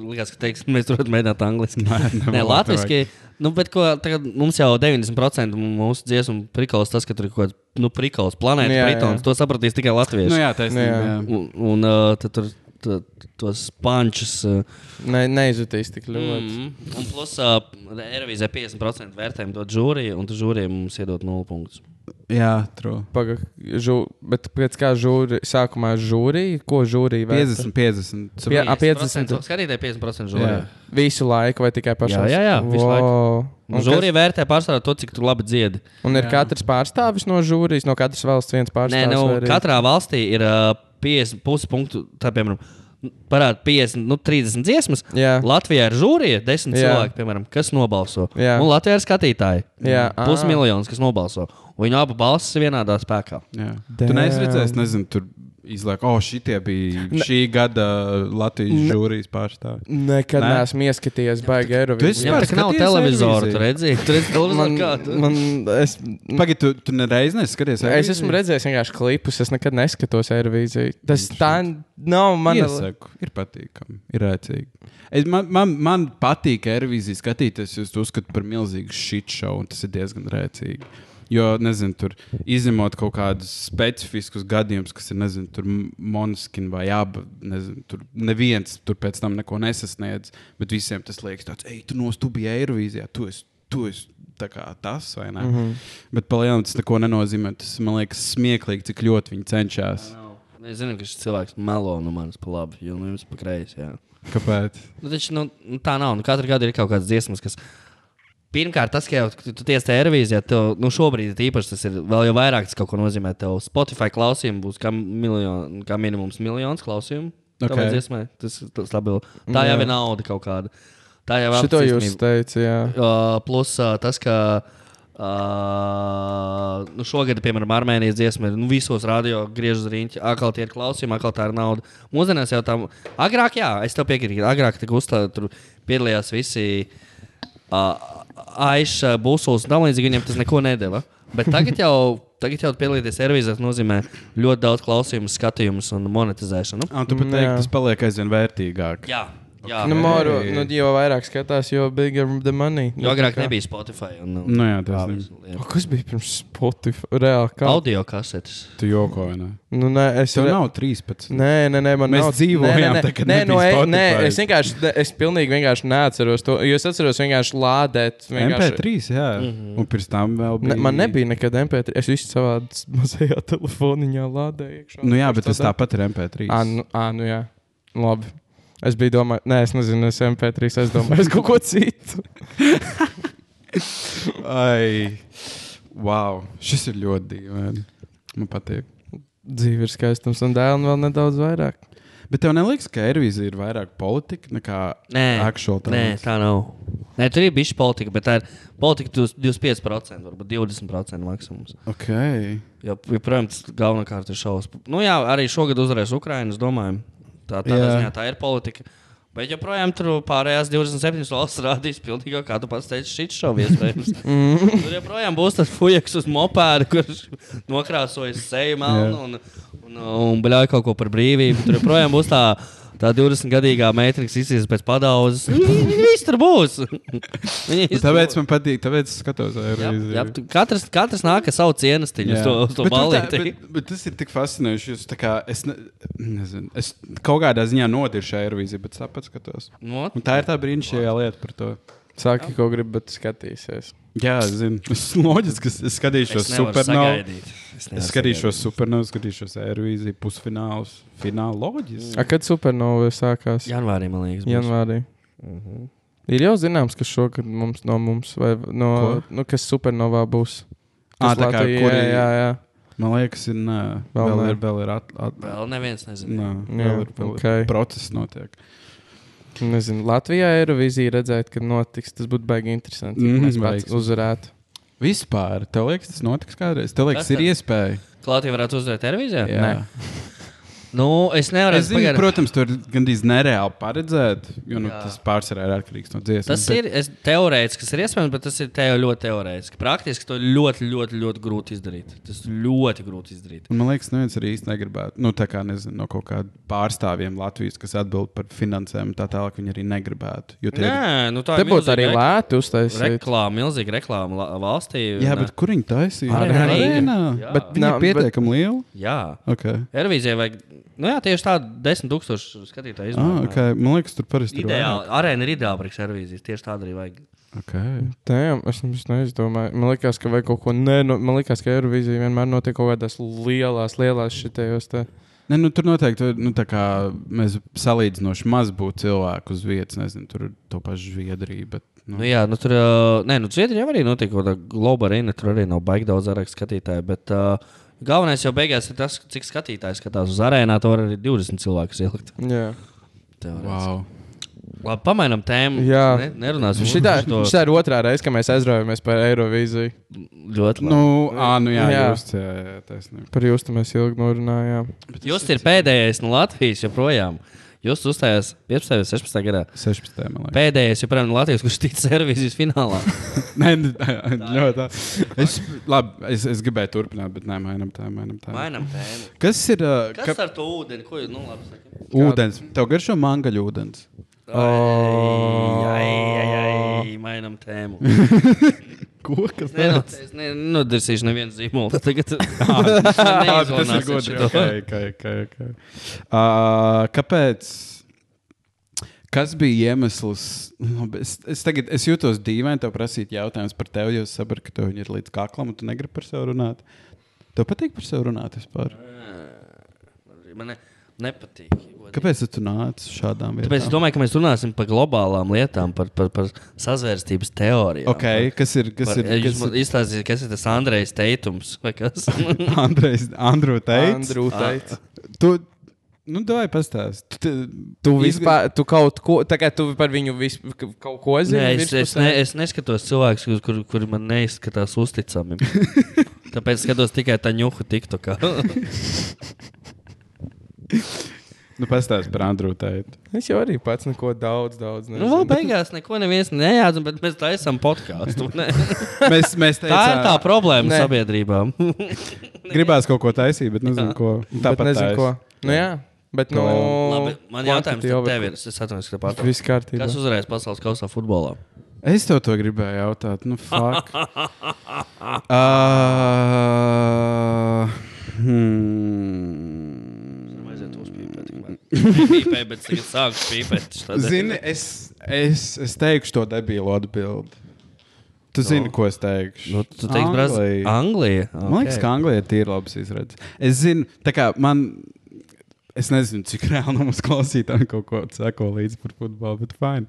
likās, ka teiks, mēs tur varam mēģināt angliski. Nē, Nē, nevajag, latviešu. Nu, bet ko, tagad mums jau 90% mūsu dziesmu prikals tas, ka tur ir kaut kāds nu, prikals, planēta, Jā, jā. pritons. To sapratīs tikai latvieši. Nu, jā, taisnība. Jā. Jā. Un, un uh, tad tur tu, tos pančus. Uh, ne, neizjutīs tik ļoti. mm, un plus, uh, Eirovīzē 50% vērtējumu dod žūrija, un tu žūrijai mums iedod 0 punktus. Jā, true. Paga, žū, bet pēc kā žūri, sākumā žūrija, ko žūrija vērtē? 50, 50. Pie- a, 50. Skatītāji 50% Jā. žūrija. Visu laiku vai tikai pašā? Jā, jā, jā, visu laiku. Un, žūrija vērtē pārsvarā to, cik tu labi dziedi. un ir katrs pārstāvis no žūrijas, no katras valsts viens Nē, pārstāvis. nu, vai arī- katrā valstī ir uh, 50 puspunktu. Tā, piemēram, parāda 50, nu, 30 dziesmas. Jā. Latvijā ir žūrija, 10 Jā. cilvēki, piemēram, kas nobalso. Jā. Un Latvijā ir skatītāji. Jā. Pusmiljons, kas nobalso. Viņu abu balsis ir vienādā spēkā. Tu neesi redzējis, nezinu, tur izlaiž, oh, šitie bija šī gada Latvijas žūrijas pārstāvji. Nekad Nē? neesmu ieskatījies baigi Tu Eirovīzijā. Jā, tā nav Eirovīziju? tur redzēji. Tur redzēji televizoru Man, kādu. man, es, Pagaid, tu, tu nereiz neskaties. es esmu redzējis vienkārši klipus, es nekad neskatos Eirovīziju. Tas tā nav mana. Iesaku, ir patīkami, ir rēcīgi. Es, man, man, man patīk Eirovīzija skatīties, jo es to uzskatu par milzīgu shit show, un tas ir diezgan rēcīgi. Jo, nezinu, tur izņemot kaut kādus specifiskus gadījumus, kas ir, nezinu, tur monskini vai abi, nezinu, tur neviens tur pēc tam neko nesasniedz, bet visiem tas liekas tāds, ej, tu nos, tu biji Eirovīzijā, tu esi, tu esi kā tas, vai ne? Mm -hmm. Bet palielināt tas neko nenozīmē, tas man liekas smieklīgi, cik ļoti viņi cenšas. Es zinu, ka šis cilvēks melo no manis pa labi, jo nu jums pa kreisi. jā. Kāpēc? Nu, taču, nu, tā nav. Nu, katru gadu ir kaut kādas dziesmas, kas. Pirmkārt, tas, ka jau tu, tu tiesi tajā revīzijā, tev nu, šobrīd īpaši tas ir vēl jau vairāk, tas kaut ko nozīmē. Tev Spotify klausījumi būs kā, milion, kā minimums miljons klausījumu. Ok. Okay. Dziesmai, tas ir stabili. Tā jau ir nauda kaut kāda. Tā jau ir Šito jūs teicat, jā. Uh, plus uh, tas, ka uh, nu šogad, piemēram, Armēnijas dziesma ir nu, visos radio griežas riņķi. Atkal tie ir klausījumi, atkal tā ir nauda. Mūsdienās jau tā, agrāk, jā, es tev piekrītu, agrāk tur piedalījās visi uh, Aiša, Būsuls un tam līdzīgi. Viņiem tas neko nedeva. Bet tagad jau, tagad jau piedalīties servīzēs nozīmē ļoti daudz klausījumu, skatījumus un monetizēšanu. Ah, tu pat teiksi, tas paliek aizvien vērtīgāk. Jā, jā. Nu, Moro, nu, jo vairāk skatās, jo bigger the money. Jo agrāk kā- nebija Spotify. Un, Nu jā, tas tā ir. visa lieta. O, Kas bija pirms Spotify? Reāli kā? Audio kasetes. Tu joko, vai ne? Nu, nē, es Tev re- nav 13. Nē, nē, nē, man Mēs nav. dzīvojām nē, nē, tā, nē, no, e, nē, Spotify. es vienkārši, ne- es pilnīgi vienkārši neatceros to. Jo es atceros vienkārši lādēt. Vienkārši, MP3, jā. Mm -hmm. Un pirms tam vēl bija. Ne, man nebija nekad MP3. Es visu savā mazajā telefoniņā lādēju. iekšā. Nu jā, bet tas tāpat ir MP3. Ā, nu, ā, nu jā. Labi. Es biju domājis, nē, es nezinu, es MP3, es domāju, es kaut ko citu. Ai, wow. Šis ir ļoti dīvaini. Man patīk. Dzīve ir skaistums un dēls vēl nedaudz vairāk. Bet tev neliekas, ka Eirovīzija ir vairāk politika nekā Nē, actual nē, tā nav. Nē, tur ir bijusi politika, bet tā ir politika 25%, varbūt 20% maksimums. Ok. Jo, joprojām tas galvenokārt ir šausmas. Nu, jā, arī šogad uzvarēs Ukraiņa, es domāju. Tā, tādā Jā. ziņā tā ir politika. Bet joprojām tur pārējās 27 valsts rādīs pilnīgi, kā tu pats teici, šis šovs iespējams. tur joprojām būs tas fujaks uz mopēda, kurš nokrāsojas seju melnu un, un, un bļauj kaut ko par brīvību. Tur joprojām būs tā. Tā 20-gadīgā meitene, izsīs pēc padaudzes, viņa viss tur būs. Nu, tāpēc man patīk, tāpēc es skatos Jā, Eirovīziju. jā, tu- katrs, katrs nāk ar savu cienestiņu uz Jā. to, uz to Bet tu tā- balīti. Bet, bet tas ir tik fascinējoši. tā kā Es, ne, nezinu, es kaut kādā ziņā nodiršu Eirovīziju, bet tāpat skatos. Nu, Un tā ir tā brīnišķīgā lieta par to. Saki, ko gribi, bet skatīsies. Jā, zinu. Loģiski. Es, es skatīšos supernovu. Es skatīšos supernovu, skatīšos Eirovīziju, pusfinālus, finālu loģiski. A, kad supernova sākās? Janvārī, man liekas, būs. Janvārī. Mhm. Ir jau zināms, kas šogad mums no mums, vai no, Ko? nu, kas supernovā būs. Ā, Kas tā kā, Latvijā- kur jā, jā, jā. Man liekas, ir. Nē, Vēl vēl, ir, vēl ir at, at, Vēl neviens nezina. nē, Jā, vēl ir, vēl ok. ir process notiek. Nezinu, Latvijā Eirovīzija redzēt, kad notiks. Tas būtu baigi interesanti. Mm, mēs pats uzvarētu. Vispār, tev liekas, tas notiks kādreiz? Tev liekas, Kas ir iespēja. Klātī varētu uzvarēt televīzijā? Jā. Nē. Nu, es nevaru Es zinu, pagaidām- protams, tur gandrīz nereāli paredzēt, jo nu, Jā. tas pārsvarā ir atkarīgs no dziesmas. Tas ir es, teorētiski, kas ir iespējams, bet tas ir teo, ļoti teorētiski. Praktiski to ļoti, ļoti, ļoti grūti izdarīt. Tas ir ļoti grūti izdarīt. Un Man liekas, neviens arī īsti negribētu. Nu, tā kā nezinu, no kaut kādiem pārstāvjiem Latvijas, kas atbild par finansējumu, tā tālāk viņi arī negribētu. Jo tie ir- Nē, nu tā ir būtu arī lēti uztaisīt. reklāma, milzīga reklāma valstī. Jā, un, bet kur viņi taisīja? Arēnā. Arēnā. Jā. Bet viņi Nav, ir bet- pietiekami lieli. Jā, Okay. Ervīzijai vajag. Nu jā, tieši tādu desmit tūkstošu skatītāju Ah, izmantot. okay. Man liekas, tur parasti ir. Ideāli. Arēna ir ideāla priekš Ervīzijas. Tieši tāda arī vajag. Okay. Tēm, es neizdomāju. Man liekas, ka vajag kaut ko. Nē, nu, man liekas, ka Eirovīzija vienmēr notiek kaut kādās lielās, lielās šitajos. Te. Ne, nu, tur noteikti nu, tā kā mēs salīdzinoši maz būtu cilvēku uz vietas. Nezinu, tur ir to pašu Zviedriju. Bet, nu, Nu, jā, nu tur uh, nē, nu, Zviedrijā arī notiek kaut kāda globāla arēna. Tur arī nav baigi daudz arēku skatītāju. Bet uh, galvenais jau beigās ir tas, cik skatītāji skatās uz arēnā. To var arī 20 cilvēkus ielikt. Jā. Wow. Labi, pamainām tēmu. Jā. Ne, nerunāsim Šitā, par šitā ir otrā reize, kad mēs aizraujamies par Eirovīziju. ļoti labi. Nu, ā, nu jā, Jā. jūs jā, jā, taisnība. Par justu mēs ilgi norunājām. Jūs ir pēdējais no Latvijas joprojām. Jūs uzstājāt 15. un 16. gadā. 16. man liekas. Pēdējais joprojām no Latvijas, kurš tic servīzijas finālā. Nē, nu, ļoti tā. Es, labi, es, es gribēju turpināt, bet nē, mainām tā, mainām tā. Mainām tēmu. Kas ir uh, Kas ka, ar to ūdeni? Ko jūs nu, labi sakat? ūdens? Tev garšo mangaļu ūdens. Ai, ai, ai, mainām tēmu. Ko? Kas Nē, nu, es ne- nenodarsīšu nevienu zīmolu. Tagad tas ir godīgi. Okay, okay, okay, okay. Uh, kāpēc? Kas bija iemesls? Labi, Es, es, tagad, es jūtos dīvaini, tev prasīt jautājumus par tevi, jo es saprotu, ka tev ir līdz kaklam, un tu negribi par sevi runāt. Tev patīk par sevi runāt vispār? Man ne, nepatīk. Kāpēc tu nāc šādām vietām? Tāpēc es domāju, ka mēs runāsim par globālām lietām, par, par, par sazvērstības teorijām. Okay, kas ir? Ir? jūs Kas man izstāstījāt, kas ir tas Andrejs Teitums vai kas? Andrejs, Andru teica? Andrū teica. Tu, nu, davai pastāst. Tu, Tu vispār, tu kaut ko, kā tu par viņu vis, kaut ko zini. Nē, es, es, ne, es neskatos cilvēkus, kur, kur, man neizskatās uzticami. Tāpēc skatos tikai tā ņuhu TikTokā. nu, pastāst par Andru teicu. Es jau arī pats neko daudz, daudz nu, nezinu. vēl beigās neko neviens nejādz, bet mēs taisām podkāstu. ne? Mēs, mēs Tā ir tā teicām, problēma Nē. sabiedrībām. gribās kaut ko taisīt, bet nezinu, Jā. ko. Bet Tāpat nezinu, ko. Nu, jā, bet nu, Labi, man jautājums over- tev ir. Es atvainojos, ka pārtraucu. Viss kārtībā. Kas uzvarēs pasaules kausā futbolā? Es tev to gribēju jautāt. Nu, fuck. uh, hmm. Vajadzētu uzpīpēt. Pīpēja, bet tagad sāku pīpēt. Zini, es, es, es teikšu to debilu atbildi. Tu zini, ko es teikšu? Nu, tu teiksi, Brazīlija. Anglija. Man liekas, ka Anglijā ir labs izredzes. Es zinu, tā kā man. Es nezinu, cik reāli no mums klausītājiem kaut ko seko līdzi par futbolu, bet fine.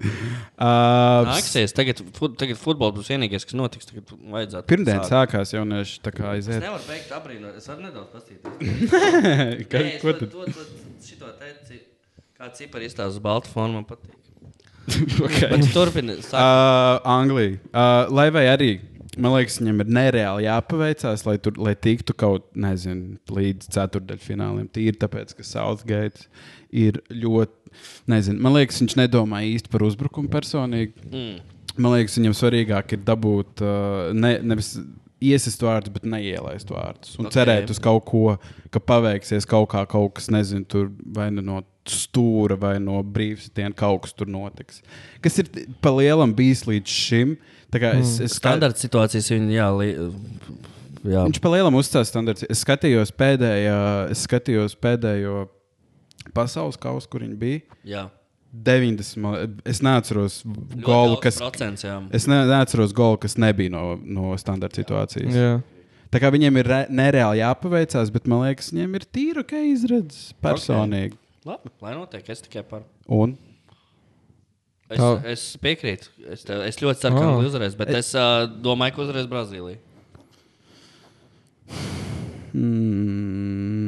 Uh, Nāksies, tagad, fut, tagad futbols būs vienīgais, kas notiks. Tagad vajadzētu. Pirmdien sākt. sākās jaunieši tā kā Es aiziet. nevaru beigt apbrīnot. Es varu nedaudz paskatīties. Ka, Nē, es ko tad? dot- dot šito te, ci- Kā cipari izstāsta uz baltu fonu, man patīk. okay. Bet turpini. sāk. Uh, Anglija. Uh, lai vai arī, man liekas, viņam ir nereāli jāpaveicās, lai, tur, lai tiktu kaut nezinu, līdz ceturdaļfināliem. Tīri tāpēc, ka Southgate ir ļoti. Nezinu, man liekas, viņš nedomā īsti par uzbrukumu personīgi. Mm. Man liekas, viņam svarīgāk ir dabūt uh, ne, nevis iesist vārdus, bet neielaist vārdus. Un Ok. okay. cerēt uz kaut ko, ka paveiksies kaut kā, kaut kas, nezinu, tur vai nu no stūra vai no brīvstīna kaut kas tur notiks. Kas ir pa lielam bijis līdz šim? Kā Es, es Standarta situācijas viņa jā, li, jā. Viņš pa lielam uzstāsta standarts. Es skatījos, pēdējā, es skatījos pēdējo pasaules kausu, kur viņi bija. jā. 90. man- Es neatceros golu, kas. Procents. Es ne, neatceros golu, kas nebija no, no standarta situācijas. Jā. Tā kā viņiem ir re- nereāli jāpaveicās, bet man liekas, viņiem ir tīra, ka izredzes personīgi. Labi, lai notiek, es tikai par. Un Es, Tā. es piekrītu. Es, tev, es ļoti ceru, ka Ah. Anglija uzvarēs, bet es uh, domāju, ka uzvarēs Brazīlija. mm,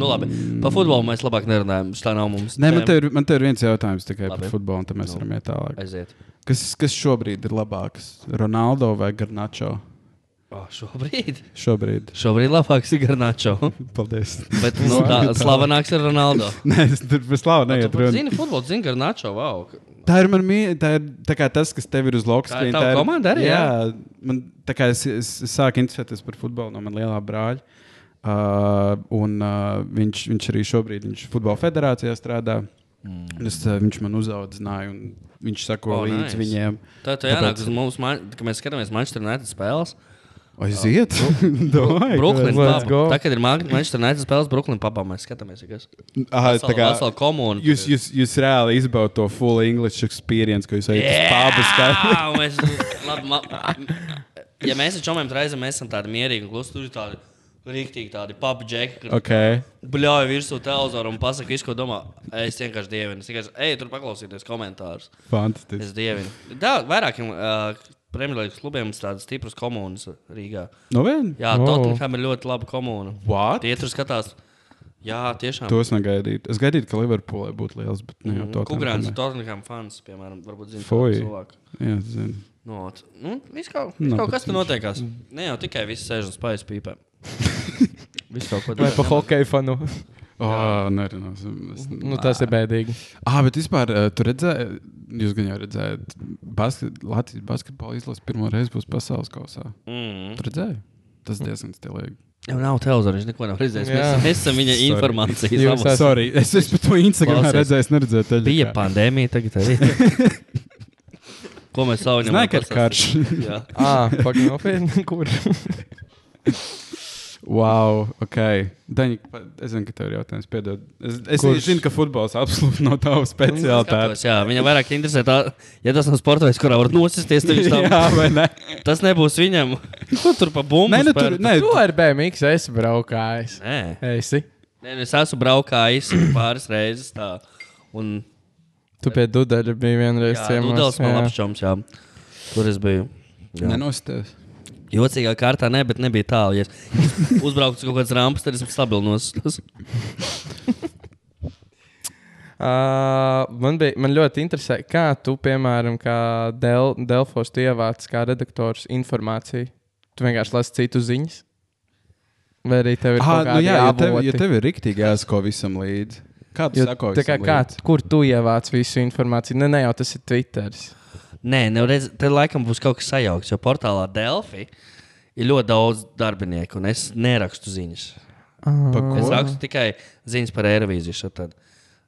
Nu, labi. Par futbolu mēs labāk nerunājam. Tā nav mums. Nē, man te, ir, man te ir viens jautājums tikai Labi. par futbolu, un tad mēs Nu. varam iet tālāk. Aiziet. Kas, kas šobrīd ir labāks? Ronaldo vai Garnačo? Oh, šobrīd. Šobrīd. Šobrīd labāks ir Garnačo. Paldies. Bet nu, tā, slavenāks ir Ronaldo. Nē, es tur bez slāva Tu neiet runa. zini, futbolu zini Garnačo. Wow. Tā ir man. Tā ir tā kā tas, kas tev ir uz lokas. Tā ir tava komanda arī, Jā, man tā kā es, es, es sāku interesēties par futbolu no manas lielā brāļa. Uh, un uh, viņš, viņš arī šobrīd viņš futbola federācijā strādā. Mm. Es, uh, viņš man uzaudzināja, un viņš sako Oh, oh, līdz nice. viņiem. Tā ir jānāk uz mums, kad mēs skatāmies Manchester United spēles. Aiziet! Domāju, Brooklyn Let's pub. go. Tā, kad ir Man- Manchester United spēles Brooklyn pubā, mēs skatāmies, Aha, tā kā vesela komūna. jūs, jūs, jūs reāli izbaudat to full English experience, ko jūs ejat uz pābu skatīt. Jā, mēs, labi, ma, ja mēs ar čomiem reizēm esam tādi mierīgi un klusi, tur ir tādi rīktīgi tādi džeki, kas Okay. bļauj virsū televizoru un pasaka visu, ko domā. Es vienkārši dievinu. Es vienkārši, ej, tur paklausīties komentārus. Fantastiski. Es dievinu. Tā, vairākiem uh, Premjerlīgas klubiem ir tādas stipras komunas Rīgā. No viena? Jā, Oh. Tottenham ir ļoti laba komūna. What? Tie tur skatās. Jā, tiešām. To es negaidīju. Es gaidīju, ka Liverpoolē būtu liels, bet ne jau to Kukurāns ir Tottenham fans, piemēram, varbūt zina cilvēku. Jā, zinu. No, ot. nu, viss kaut, Nu, viss kaut bet kas tur notiekās. Ne jau tikai viss sēž un spējas pīpē. Viss kaut ko Vai pa hokeju fanu? Oh, nerunāsim. Es- Nu, tas ir bēdīgi. Ah, bet vispār uh, tur redzējāt, jūs gan jau redzējāt, basket, Latvijas basketbola izlases pirmo reizi būs pasaules kausā. Mm. Tur redzēju? Tas diezgan stilīgi. Jau nav televizora, viņš neko nav redzējis. Mēs, Jā. mēs esam viņa Sorry. informācijas esat- Sorry, es esmu to Instagram redzējis, neredzēju teļu. Bija pandēmija, tagad arī. Ko mēs savu Nē, ka ir karš. Jā. Ah, pagaidi, nopietni. Kur? Wow, ok. Daņik, pa- es zinu, ka tev ir jautājums. Piedod. Es, es Kurš? zinu, ka futbols absolūti nav tavs speciālitāte. Skatos, jā, viņa vairāk interesē tā, ja tas nav sports veids, kurā var nosisties, Jā, vai ne? tas nebūs viņam. Ko tur pa bumbu? Nē, nu, tur, nē, Tu ar BMX esi braukājis. Nē. Esi. Nē, nu, es esmu braukājis pāris reizes tā. Un, Tu pie Dudaļa biji vienreiz jā, ciemos. Man jā. labs čoms, jā. Tur es biju. Jā. Jocīgā kārtā, ne, bet nebija tālu. Ja es uzbrauktu uz kaut kādas rampas, tad esmu stabils nosūs. Uh, man, bija, man ļoti interesē, kā tu, piemēram, kā Del, Delfos, ievāc kā redaktors informāciju. Tu vienkārši lasi citu ziņas. Vai arī tev ir Ah, nu jā, ja tev, ja tev ir rīktīgi jāsako visam līdzi. Kā tu Jo, sako kā, kā, kur tu ievāc visu informāciju? Ne, ne jau tas ir Twitter. Nē, nereiz, te laikam būs kaut kas sajaukts, jo portālā Delphi ir ļoti daudz darbinieku, un es nerakstu ziņas. Pa Es ko? rakstu tikai ziņas par Eirovīziju. šatad.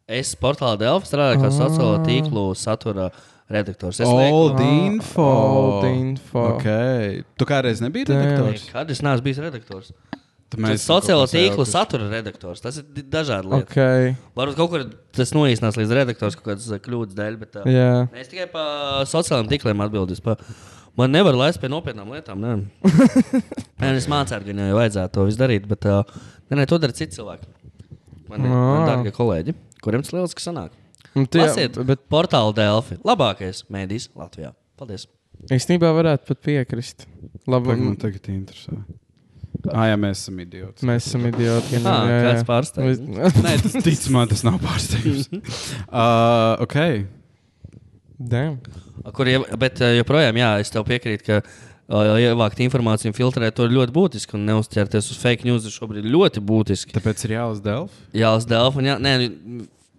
Es portālā Delphi strādāju kā sociālo tīklu satura redaktors. Es Old lieku, info. Old info. Okay. Tu kādreiz nebiji Damn. redaktors? kad es neesmu bijis redaktors. Tas sociālo tīklu satura redaktors. Tas ir di- dažādi lietas. Okay. Varbūt kaut kur tas noīsinās līdz redaktors kaut kādas ā, kļūdas dēļ. Bet, ā, Jā. Es tikai par sociālajiem tīkliem atbildēju. Pa... Man nevar laist pie nopietnām lietām. Nē, nē es mācīju, gan jau vajadzētu to visu darīt, bet uh, nē, nē, to dara citi cilvēki. Man ir Ā. dārgie kolēģi, kuriem tas lieliski sanāk. Tie- Lasiet, bet portāla Delphi. Labākais mēdījis Latvijā. Paldies! īstenībā varētu pat piekrist. Labi, Man tagad interesē. Ah, jā, mēs esam idioti. mēs esam idioti. gan, Ah, jā, jā. kāds pārsteigums. Mēs- Nē, tas tic man, tas nav pārsteigums. uh, ok. Damn. Kur, bet joprojām, jā, es tev piekrītu, ka uh, ievākt informāciju un filtrēt to ir ļoti būtiski. Un neuzķerties uz fake news ir šobrīd ļoti būtiski. Tāpēc ir jālas Delfi. Jā, uz Dēlφa. Jā, nē,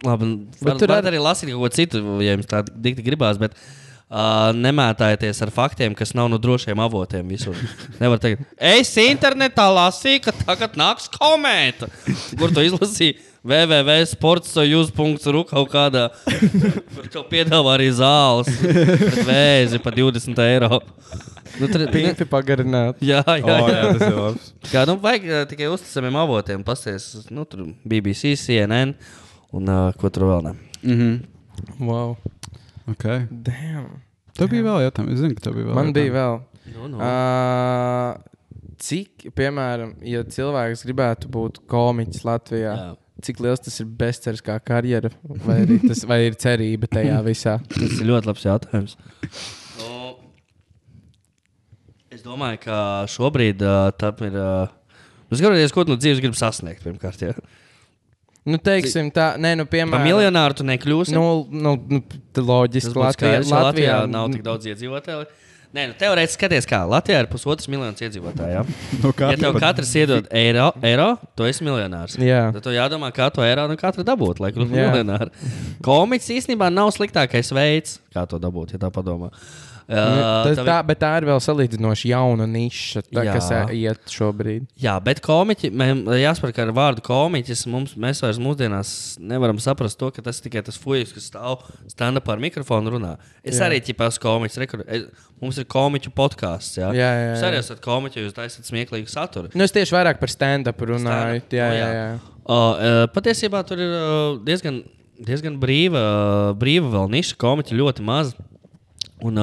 labi. Var, tur tur ar- arī lasīt kaut ko citu, ja jums tā dikti gribās. Bet, Uh, nemētājieties ar faktiem, kas nav no drošiem avotiem. Visur. Nevar teikt, es internetā lasīju, ka tagad nāks komēta. Kur to izlasīju? www.sports.ru kaut kādā. Tur tev piedāvā arī zāles. Vēzi par 20 eiro. Nu, tur, ne, Pinti pagarināt. jā, jā, jā. Oh, jā, tas ir labs. Kā, nu, vajag uh, tikai uzticamiem avotiem. Pasties, nu, tur BBC, CNN un uh, ko tur vēl ne. Mm -hmm. Wow. Okay. Damn. Tev bija vēl jautājums. Es zinu, ka tev bija vēl. Man bija jautājumi. vēl. Nu, nu. Uh, cik, piemēram, ja cilvēks gribētu būt komiķis Latvijā, Jā. cik liels tas ir bezcerīgs kā karjera, vai, tas, vai ir cerība tajā visā? Tas ir ļoti labs jautājums. Nu, es domāju, ka šobrīd uh, tam ir. Uh, nu, skatoties, ko no dzīves gribi sasniegt, pirmkārt. Ja. Nu, teiksim, tā, nē, nu, Par piemēram, miljonāru tu nekļūsi. Nu, nu, nu, loģiski, būtu Latvijā, jo Latvijā nav tik daudz iedzīvotāju. Nē, nu, teorētiski skaties, kā Latvijā ir pusotrs miljonus iedzīvotāju. Ja? Nu, kā Ja tev katrs iedod eiro, eiro tu esi miljonārs. Jā. Tad tev jādomā, kā to eiro nu katra dabūt, lai kļūtu Jā. miljonārs. Komiks īstenībā nav sliktākais veids, kā to dabūt, ja tā padomā. Uh, Tas, tev- tā, bet tā ir vēl salīdzinoši jauna niša, tā, Jā. kas iet šobrīd. Jā, bet komiķi, jāsaprot, ka ar vārdu komiķis mums, mēs vairs mūsdienās nevaram saprast to, ka tas ir tikai tas fujas, kas stāv stand-up ar mikrofonu un runā. Es Jā. arī ķipās komiķis. Rekur, es, mums ir komiķu podkāsts. Jā, Jā, jā, Jūs jā. arī esat komiķi, jūs taisat smieklīgu saturu. Nu, es tieši vairāk par stand-up runāju. Stand-up, Jā, jā, jā. jā. Uh, uh, patiesībā tur ir uh, diezgan, diezgan brīva, uh, brīva vēl niša, komiķi ļoti maz. Un,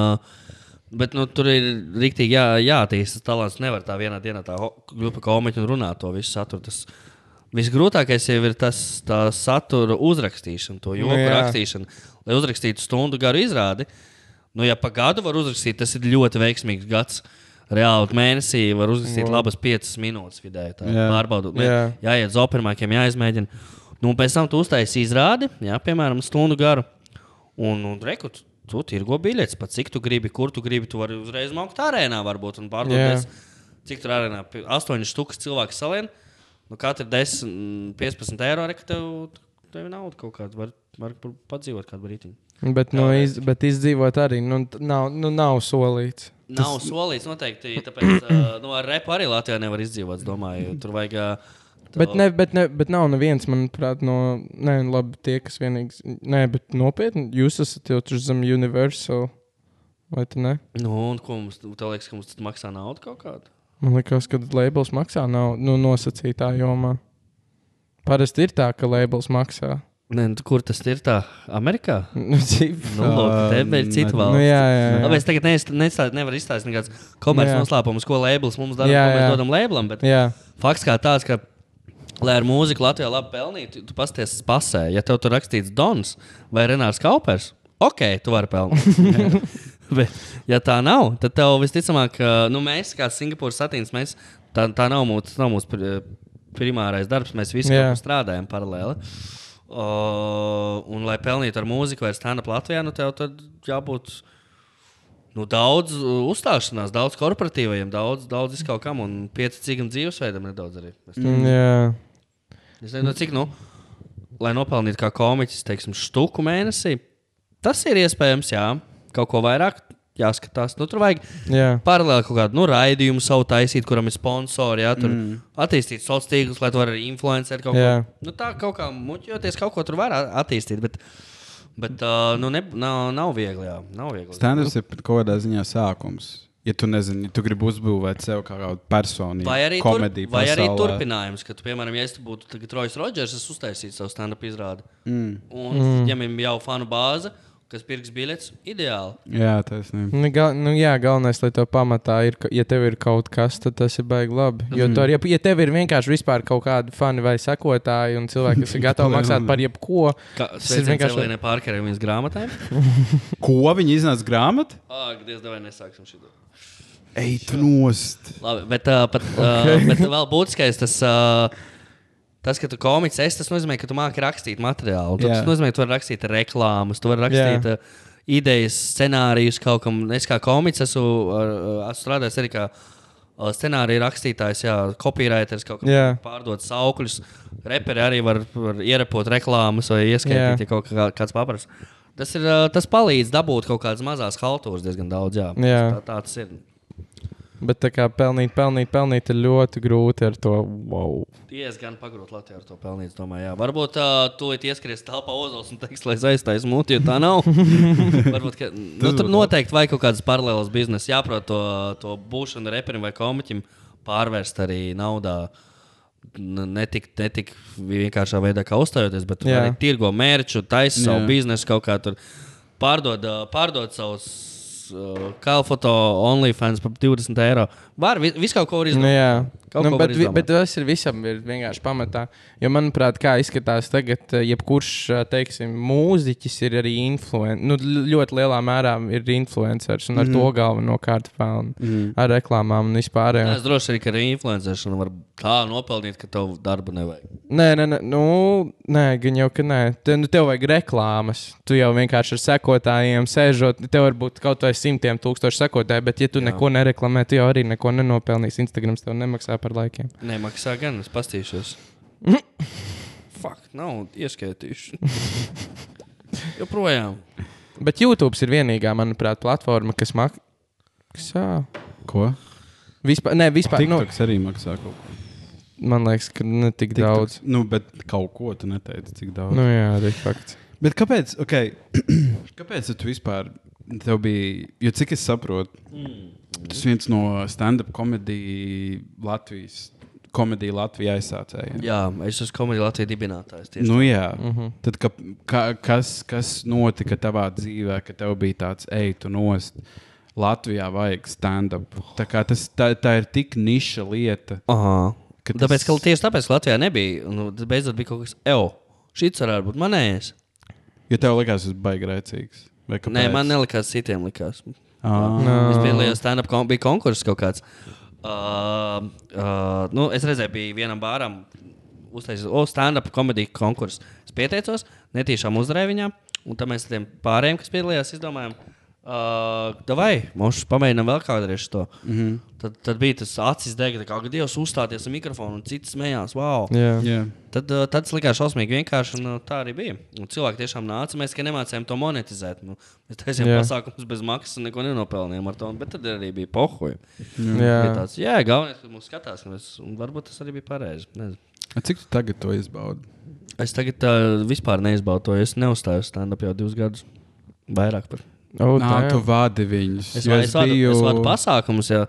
bet nu, tur ir rīktīgi jā, jāattīstas talants. Nevar tā vienā dienā tā par komiķu un runāt to visu saturu. Tas visgrūtākais jau ir tas satura uzrakstīšana, to joku Nu, rakstīšana. Lai uzrakstītu stundu garu izrādi, nu, ja pa gadu var uzrakstīt, tas ir ļoti veiksmīgs gads. Reāli mēnesī var uzrakstīt Wow. labas 5 minūtes vidēji. Pārbaudot, Jā. jāiet uz opermākiem, jāizmēģina. Nu, un pēc tam tu uztaisīji izrādi, jā, piemēram, stundu garu. Un, un rekut, tu tirgo biļetes, pat cik tu gribi, kur tu gribi. Tu vari uzreiz maukt arēnā, varbūt, un Jā. pārdot. Cik tur arēnā? Pi- Astoņas štukas cilvēku salien. Nu, katra 10, mm, 15 eiro, reka tev, tev ir nauda kaut kāda. Var, var padzīvot kādu brīdiņu. Bet, nu, iz, bet izdzīvot arī nu, nav, nu, nav solīts. Nav solīts noteikti, tāpēc uh, nu, ar repu arī Latvijā nevar izdzīvot. Domāju, tur vajag. Uh, Bet, ne, bet, ne, bet nav neviens, manuprāt, no. Nē, nu, labi, tie, kas vienīgs. Nē, bet nopietni, jūs esat jau tur zem Universal. Vai tu ne? Nu, un ko mums, tev liekas, ka mums tas maksā naudu kaut kādu? Man liekas, ka labels maksā nav nu, nosacītā jomā. Parasti ir tā, ka labels maksā. Nē, nu, kur tas ir? Tā Amerikā? Nu. Nu, lūk, te ir cita ne- valsts. nu, jā, jā, jā. Labi, es tagad neizst- neizstā- nevaru izstāstīt nekādas komerces Jā. noslēpumus, ko labels mums dara, Jā, ko mēs jā. dodam labelam. Bet jā. fakts kā tāds, ka, lai ar mūziku Latvijā labi pelnītu, tu pasties pasē. Ja tev tur rakstīts Dons vai Renārs Kaupers, ok, tu vari pelnīt. Bet, ja tā nav, tad tev visticamāk, ka, nu, mēs, kā Singapūras satīns, mēs, tā, tā nav mūsu, nav mūsu pri- primārais darbs. Mēs visi strādājam paralēli. Uh, un, lai pelnītu ar mūziku vai stand-up Latvijā, nu, tev tad jābūt nu, daudz uzstāšanās, daudz korporatīvajiem, daudz, daudz iz kaut kam un pieticīgam dzīvesveidam nedaudz arī. Mm, jā. Es nezinu, cik, nu, lai nopelnītu kā komiķis, teiksim, štuku mēnesī. Tas ir iespējams, jā, kaut ko vairāk jāskatās. Nu, tur vajag jā. paralēli kaut kādu nu, raidījumu savu taisīt, kuram ir sponsori. Jā, tur mm. attīstīt sociālos tīklus, lai to arī influenceri kaut Jā. ko. Nu, tā kaut kā muļķoties, kaut ko tur var a- attīstīt. Bet, bet uh, nu, ne, nav, nav viegli. Jā, nav viegli. Stand-ups ir kaut kādā ziņā sākums. Ja tu nezini, ja tu gribi uzbūvēt sev kā kādu personību, Vai arī, tur, komēdiju, vai arī pasaulē. turpinājums, ka, tu, piemēram, ja es tu būtu tagad Rojas Rodžers, es uztaisītu savu stand-up izrādi. Mm. Un, mm. ja viņam jau fanu bāze, kas pirks biļetes, ideāli. Jā, taisnība. Nu, gal, nu, jā, galvenais, lai to pamatā ir, ka, ja tev ir kaut kas, tad tas ir baigi labi. Jo, mm. ar, ja, ja tev ir vienkārši vispār kaut kādi fani vai sekotāji un cilvēki, kas ir gatavi maksāt par jebko, Kā Tas ir vienkārši- Evelīnai Pārkerei un viņas grāmatām. Ko viņi iznāca grāmatā? Ak, Dievs, vai nesāksim šo. Ej, tu nost! Labi, bet, uh, pat, uh, bet vēl būtiskais tas. Uh, Tas, ka tu komiks esi, tas nozīmē, ka tu māki rakstīt materiālu. Tas nozīmē, ka tu vari rakstīt reklāmas, tu vari rakstīt Jā. uh, idejas, scenārijus kaut kam. Es kā komiks esmu, uh, esmu strādājis arī kā uh, scenārija rakstītājs, jā, copywriters, kaut kā Jā. pārdot saukļus. Reperi arī var, var ierepot reklāmas vai ieskaitīt, Jā. ja kaut kā, kāds paprasa. Tas, ir, tas palīdz dabūt kaut kādas mazas haltūras diezgan daudz. Jā, Jā. Tā, tā tas ir. Bet tā kā pelnīt, pelnīt, pelnīt ir ļoti grūti ar to. Wow. Diezgan pagrūti Latvijā ar to pelnīt. Domāju, jā. Varbūt uh, tūlīt ieskries telpā ozols un teiks, lai es aiztaisnu muti, jo tā nav. Varbūt, ka, nu, tur noteikti vajag kaut kādas paralēlas biznesa. Jāprot to, to būšanu reperim vai komiķim pārvērst arī naudā. Ne tik, ne tik vienkāršā veidā, kā uzstājoties, bet arī tirgo mērķu, taisa savu biznesu, kaut kā tur pārdod, pārdod savus uh, kalfoto OnlyFans par 20 eiro. Var vi- visu kaut ko var Nu, izdarīt. Nu, bet, vi- bet tas ir visam ir vienkārši pamatā. Jo, manuprāt, kā izskatās tagad, eh, jebkurš eh, teiksim, mūziķis ir arī influenceris. Nu, ļoti lielā mērā ir influenceris un ar mm. to galvenokārt pelna. Mm. Ar reklāmām un vispār. Es droši arī, ka ar influenceršanu var tā nopelnīt, ka tev darba nevajag. Nē, nē, nē, nu, nē, gan jau, ka nē. Te, nu, tev vajag reklāmas. Tu jau vienkārši ar sekotājiem sēžot. Tev var būt kaut vai simtiem tūkstoši sekotāju, bet, ja tu Jā. neko nereklamē, tu jau arī neko nenopelnīsi. Instagrams tev nemaksā par laikiem. Nē, maksā gan, es pastīšos. Fakt, nav ieskaitījuši. Joprojām. Bet YouTube ir vienīgā, manuprāt, platforma, kas maksā. Ko? Vispār, nē, vispār. Nu, TikToks arī maksā kaut ko. man liekas, ka ne tik daudz. TikToks- Nu, bet kaut ko tu neteici, cik daudz. Nu, jā, tas ir fakts. Bet kāpēc? Okay. kāpēc tu vispār? Tev bija, jo cik es saprotu, tas viens no stand-up komēdijas Latvijas, komēdija Latvijā aizsācējiem. Jā, es esmu komēdija Latvijas dibinātājs. Nu, jā, uh Mhm. -huh. tad ka, ka, kas, kas notika tavā dzīvē, ka tev bija tāds ejtu nost? Latvijā vajag stand-up. Tā, kā tas, tā, tā ir tik niša lieta. Aha. Ka Tas... Tāpēc, ka tieši tāpēc Latvijā nebija. Un tad beidzot bija kaut kas, eo, šis varētu būt manējais. Jo tev likās, tas bija grēcīgs. Vai Nē, man nelikās, citiem likās. Ah, Es piedalījos stand-up, kom bija konkurss kaut kāds. Uh, uh, nu, es redzēju, bija vienam bāram uztaisījis oh, stand-up komēdiju konkursu. Es pieteicos, netīšām uzvarēju viņā, un tad mēs ar tiem pārējiem, kas piedalījās, izdomājām, uh, vai mums pamēģinām vēl kādreiz to. Mm -hmm. tad, tad bija tas acis dega, kā Dievs uzstāties ar mikrofonu, un cits smējās. Wow. Jā. jā. Tad, uh, tad tas likās šausmīgi vienkārši, un tā arī bija. Un cilvēki tiešām nāca, mēs tikai nemācījām to monetizēt. Nu, mēs taisījām Jā. pasākumus bez maksas, un neko nenopelnījām ar to. Bet tad arī bija pohoja. Jā. Bija tāds, jā, galvenais, ka mums skatās, es, un varbūt tas arī bija pareizi. Nezinu. A, Cik tu tagad to izbaudi? Es tagad uh, vispār neizbaudu to. Es neuzstāju stand-up jau divus gadus. Vairāk par. Oh, Nā, damn. tu vādi viņus. Es, es, vadu, biju- es vadu pasākumus, jā,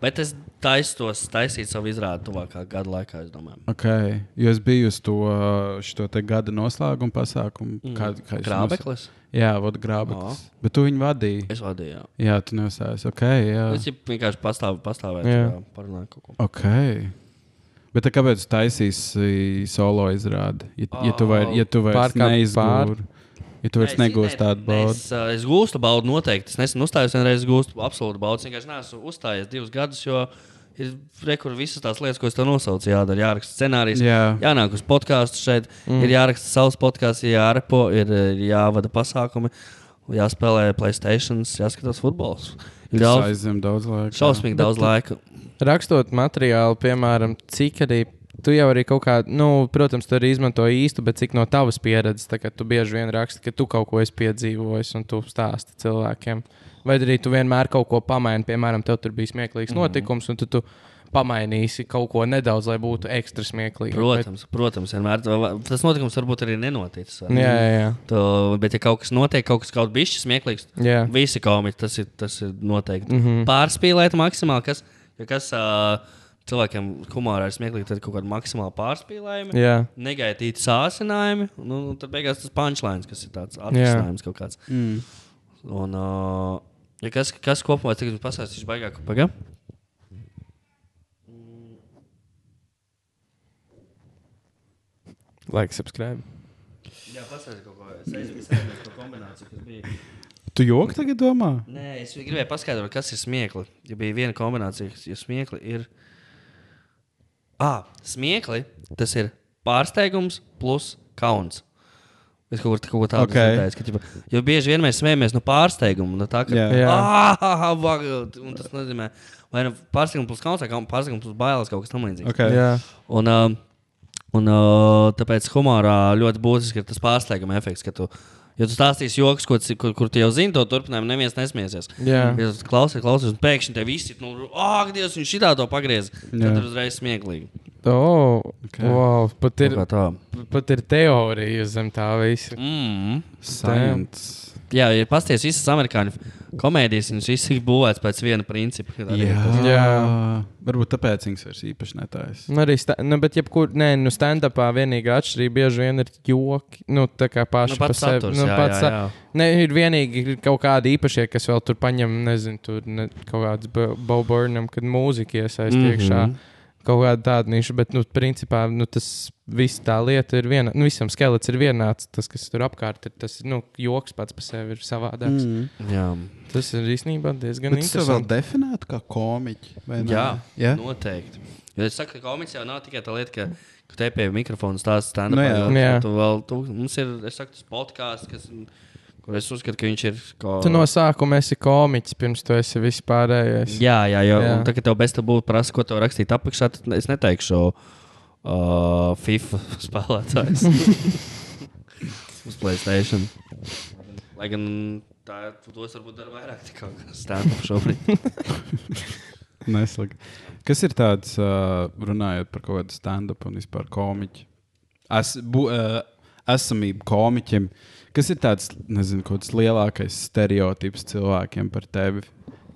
bet es taisu tos taisīt savu izrādi tuvākā gada laikā, es domāju. Okay. Jo es biju uz to te gada noslēguma pasākumu. Mm. Kā, kā es Grābeklis? nos- Jā, vod grābeklis. Bet tu viņu vadīji. Es vadīju, jā. Jā, tu neuzstājies. Okay, jā. Es vienkārši pastāvu, pastāvēju, Jā. jā. parunāju kaut ko. Okay. Bet tā kāpēc tu taisīsi solo izrādi? Ja, ja tu vairs, ja tu vairs Pārkāpt neizgūri, ja tu vairs Es- negūsi tādu baudu. Es, uh, es gūstu baudu noteikti. Es nesen uzstājos, vienreiz gūstu absolūtu baudu. Es vienkārši neesmu uzstājies divus gadus, jo ir rekur visas tās lietas, ko es tev nosaucu. Jādara, jāraksta scenārijs, Jā. jānāk uz podkāstu šeit, mm. ir jāraksta savs podkāsts, ir jārepo, ir jāvada pasākumi, jāspēlē Playstation, jāskatās futbols. Ir daudz, daudz laika. šausmīgi daudz laika. Rakstot materiālu, piemēram, cik arī. Tu jau arī kaut kā, nu, protams, tu arī izmanto īstu, bet cik no tavas pieredzes, tā kā tu bieži vien raksti, ka tu kaut ko esi piedzīvojis un tu stāsti cilvēkiem. Vai arī tu vienmēr kaut ko pamaini, piemēram, tev tur bija smieklīgs Mhm. notikums, un tu, tu pamainīsi kaut ko nedaudz, lai būtu ekstra smieklīgi. Protams, protams, vienmēr tas notikums varbūt arī nenoticis. vai Bet, jā, jā. Tu, bet, ja kaut kas notiek, kaut kas kaut bišķi smieklīgs, Jā. visi komiķi, tas ir, tas ir noteikti. Mm. -hmm. Pārspīlēt maksimāli, kas, kas uh, cilvēkiem humorā ir smieklīgi, tad ir kaut kāda maksimāla pārspīlējuma. jā. Negaitīti sācinājumi, nu, nu, tad beigās tas punchlines, kas ir tāds atrisinājums kaut kāds. Mm. Un, uh, ja kas, kas kopumā tagad pasāstīšu baigāk, pagaidām? Like, subscribe. Jā, pasāstīšu kaut ko. Es aizmirsu to kombināciju, kas bija. Tu joki tagad domā? Nē, es gribēju paskaidrot, kas ir smiekli. Ja bija viena kombinācija, kas ja smiekli ir. Ah, smiekli tas ir pārsteigums plus kauns. Es kaut, ko tādu Ok. dzirdēju. ka, ķipa, Jo bieži vien mēs smējamies no pārsteiguma. No tā, ka, Jā. Jā. Ah, vag, un tas nozīmē, vai nu pārsteigums plus kauns, vai pārsteigums plus bailes, kaut kas tamlīdzīgs. Okay. Jā. Un, uh, un uh, tāpēc humorā ļoti būtiski ir tas pārsteiguma efekts, ka tu, ja tu stāstīsi joks, ko, kur, kur tu jau zini, to turpinājumu neviens nesmiesies. Jā. Ja klausies, klausies, un pēkšņi te visi, nu, ah, Dievs, viņš šitā to pagriez. Jā. Tad uzreiz smieklīgi. Oh, Okay. wow, pat, ir, pat ir teorija zem tā visa. Mm. Science. Jā, ja pasties visas amerikāņu komēdijas, viņas visas ir būvētas pēc viena principa. Jā. Jā. Varbūt tāpēc viņas vairs īpaši netājas. Nu, arī sta, nu, bet, jebkur, nē, nu, stand-upā vienīgā atšķirība bieži vien ir joki. Nu, tā kā paši Nu, pats sevi. Nu, jā, pats jā, sa- jā. Nē, ir vienīgi ir kaut kādi īpašie, kas vēl tur paņem, nezinu, tur ne, kaut kāds Bo- Bob Burnham, kad mūzika iesaist mm. -hmm. iekšā. Kaut kāda tāda niša, bet, nu, principā, nu, tas viss tā lieta ir viena. Nu, visam skelets ir vienāds. Tas, kas tur apkārt ir, tas nu, joks pats par sevi ir savādāks. Mm. Jā, Tas ir īstenībā diezgan Bet tu sev vēl interesanti. definētu kā komiķi? jā, Jā? noteikti. Jo es saku, ka komiks jau nav tikai tā lieta, ka, ka te pie mikrofona stāsta stand Nu jā. Jā. Tu vēl, tu, mums ir, es saku, tas podkāsts, kas, es uzskatu, ka viņš ir. Ko... Tu no sākuma esi komiķis, pirms tu esi vispārējais. Jā, jā, jo Jā. jā. tā, tev bez tam būtu prasa, ko tev rakstīt apakšā, tad es neteikšu uh, FIFA spēlētājs uz Playstation. Lai gan tā, tos varbūt dara vairāk nekā stāstu šobrīd. Neslīgi. Kas ir tāds, uh, runājot par kaut kādu stand-up un vispār komiķu? Es, bu, uh, esamību komiķim. Kas ir tāds, nezinu, kaut kāds lielākais stereotips cilvēkiem par tevi?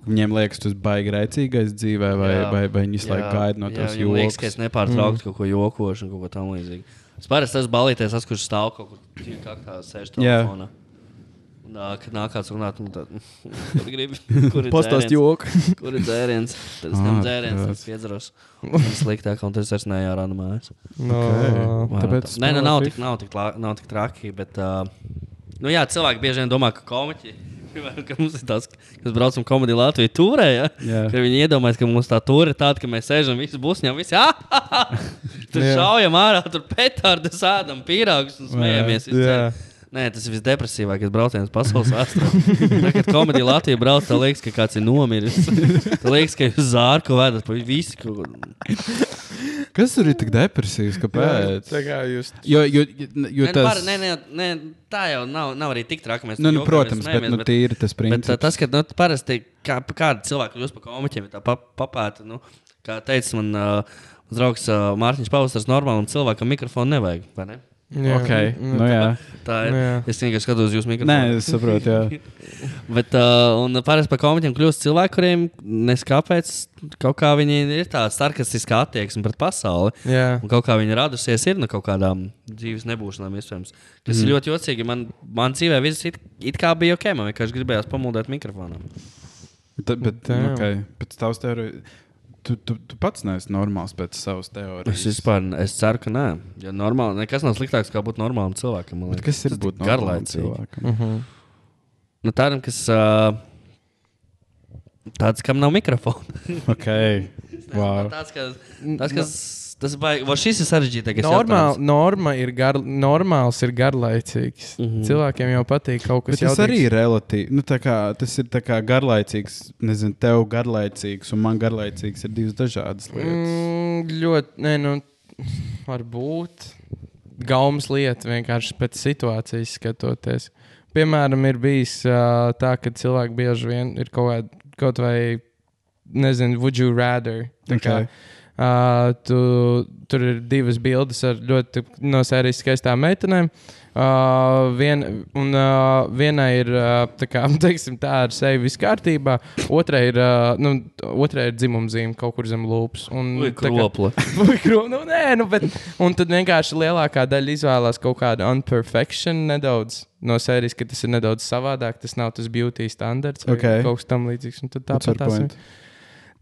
Viņiem liekas, tas ir baigi rēcīgais dzīvē, vai, Jā. vai, vai viņi laiku gaida no tevis viņam liekas, ka es nepārtraukti mm. kaut ko jokošu un kaut ko tamlīdzīgu. Es parasti esmu balīties, tas, kurš stāv kaut kur dziļi kaktā, sēž Jā. telefonā. Un, ā, Kad nāk kāds runāt, un tad kur gribi, kur ir Pastāst dzēriens? joku. Kur ir dzēriens? Tad es Ah, tam dzēriens, tad tāds. es piedzeros. Tas ir sliktāk, un tas vairs nejārāda mājās. No, Ok. tāpēc Nē, nu, nav tik, nav tik, nav tik traki, bet, uh, nu jā, cilvēki bieži vien domā, ka komiķi, piemēram, ka mums ir tāds, kas braucam komēdiju Latviju tūrē, ja? Ka viņi iedomājas, ka mums tā tūra ir tāda, ka mēs sēžam visi busņā, visi, ah, ah, ah! tur Jā. šaujam ārā, tur petārdas ēdam pīrāgus un smējamies. ceļu. Nē, tas ir visdepresīvākais brauciens pasaules vēsturē. Kad komēdija Latvija brauc, tad liekas, ka kāds ir nomiris. Tad liekas, ka jūs zārku vedat pa visu. kaut ko- Kas tur ir tik depresīvs? Jā, Kāpēc? tā kā jūs. Jo, jo, jo, Nē, nu, tas par- nē, nē, nē, tā jau nav, nav arī tik traki. Mēs Nu, nu, protams, bet, nu, tīri tas Bet princips. tā, tas, ka nu, parasti kā, kāda cilvēka kļūst par komiķiem, pa, papēta. Nu, kā teica man uh, draugs uh, Mārtiņš Pausters, normālam cilvēkam mikrofonu nevajag. vai Ne? Jā, Ok, nu, nu, jā. Tā ir. Jā. Es vienkārši skatos uz jūsu Nē, mikrofonu. es saprotu, jā. Bet uh, un parasti par komiķiem kļūst cilvēki, kuriem neskāpēc kaut kā viņi ir tāda sarkastiska attieksme pret pasauli. Jā. Un kaut kā viņi radusies ir no kaut kādām dzīves nebūšanām, iespējams. Tas mm. ir ļoti jocīgi. Man, man dzīvē viss it, it kā bija ok, man vienkārši gribējās pamūdēt mikrofonam. Ta, bet, Damn. okay. pēc tavas teorijas, tu, tu, tu pats neesi normāls pēc savas teorijas. Es vispār es ceru, ka nē. Ja normāli, nekas nav sliktāks, kā būt normālam cilvēkam. kas ir Tas būt garlaicīgi. cilvēkam? Uh -huh. Nu, tādam, kas. Uh, tāds, kam nav mikrofona. Okay. Wow. tāds, kas, tāds, kas, tas. Vai šis ir sarežģītākais? Normāl, norma ir gar, normāls, ir garlaicīgs. Mm. -hmm. Cilvēkiem jau patīk kaut kas Bet tas arī ir relatīvi. Nu, tā kā, tas ir tā kā garlaicīgs. Nezinu, tev garlaicīgs un man garlaicīgs ir divas dažādas lietas. Mm, ļoti, nē, nu, varbūt. Gaumas lieta vienkārši pēc situācijas skatoties. Piemēram, ir bijis uh, tā, ka cilvēki bieži vien ir kaut, kād, kaut vai, nezinu, would you rather. Tā kā, Okay. Uh, tu, tur ir divas bildes ar ļoti no sērijas skaistām meitenēm. Uh, vien, un, uh, vienai ir tā, kā, teiksim, tā ar sevi viss kārtībā, otrai ir, uh, nu, otrai ir dzimumzīme kaut kur zem lūpas. Tā kā- kropla. Nu, nē, nu, bet, un tad vienkārši lielākā daļa izvēlās kaut kādu unperfection nedaudz. No sērijas, ka tas ir nedaudz savādāk, tas nav tas beauty standards vai Ok. kaut kas tamlīdzīgs. un tad Tāpat ir.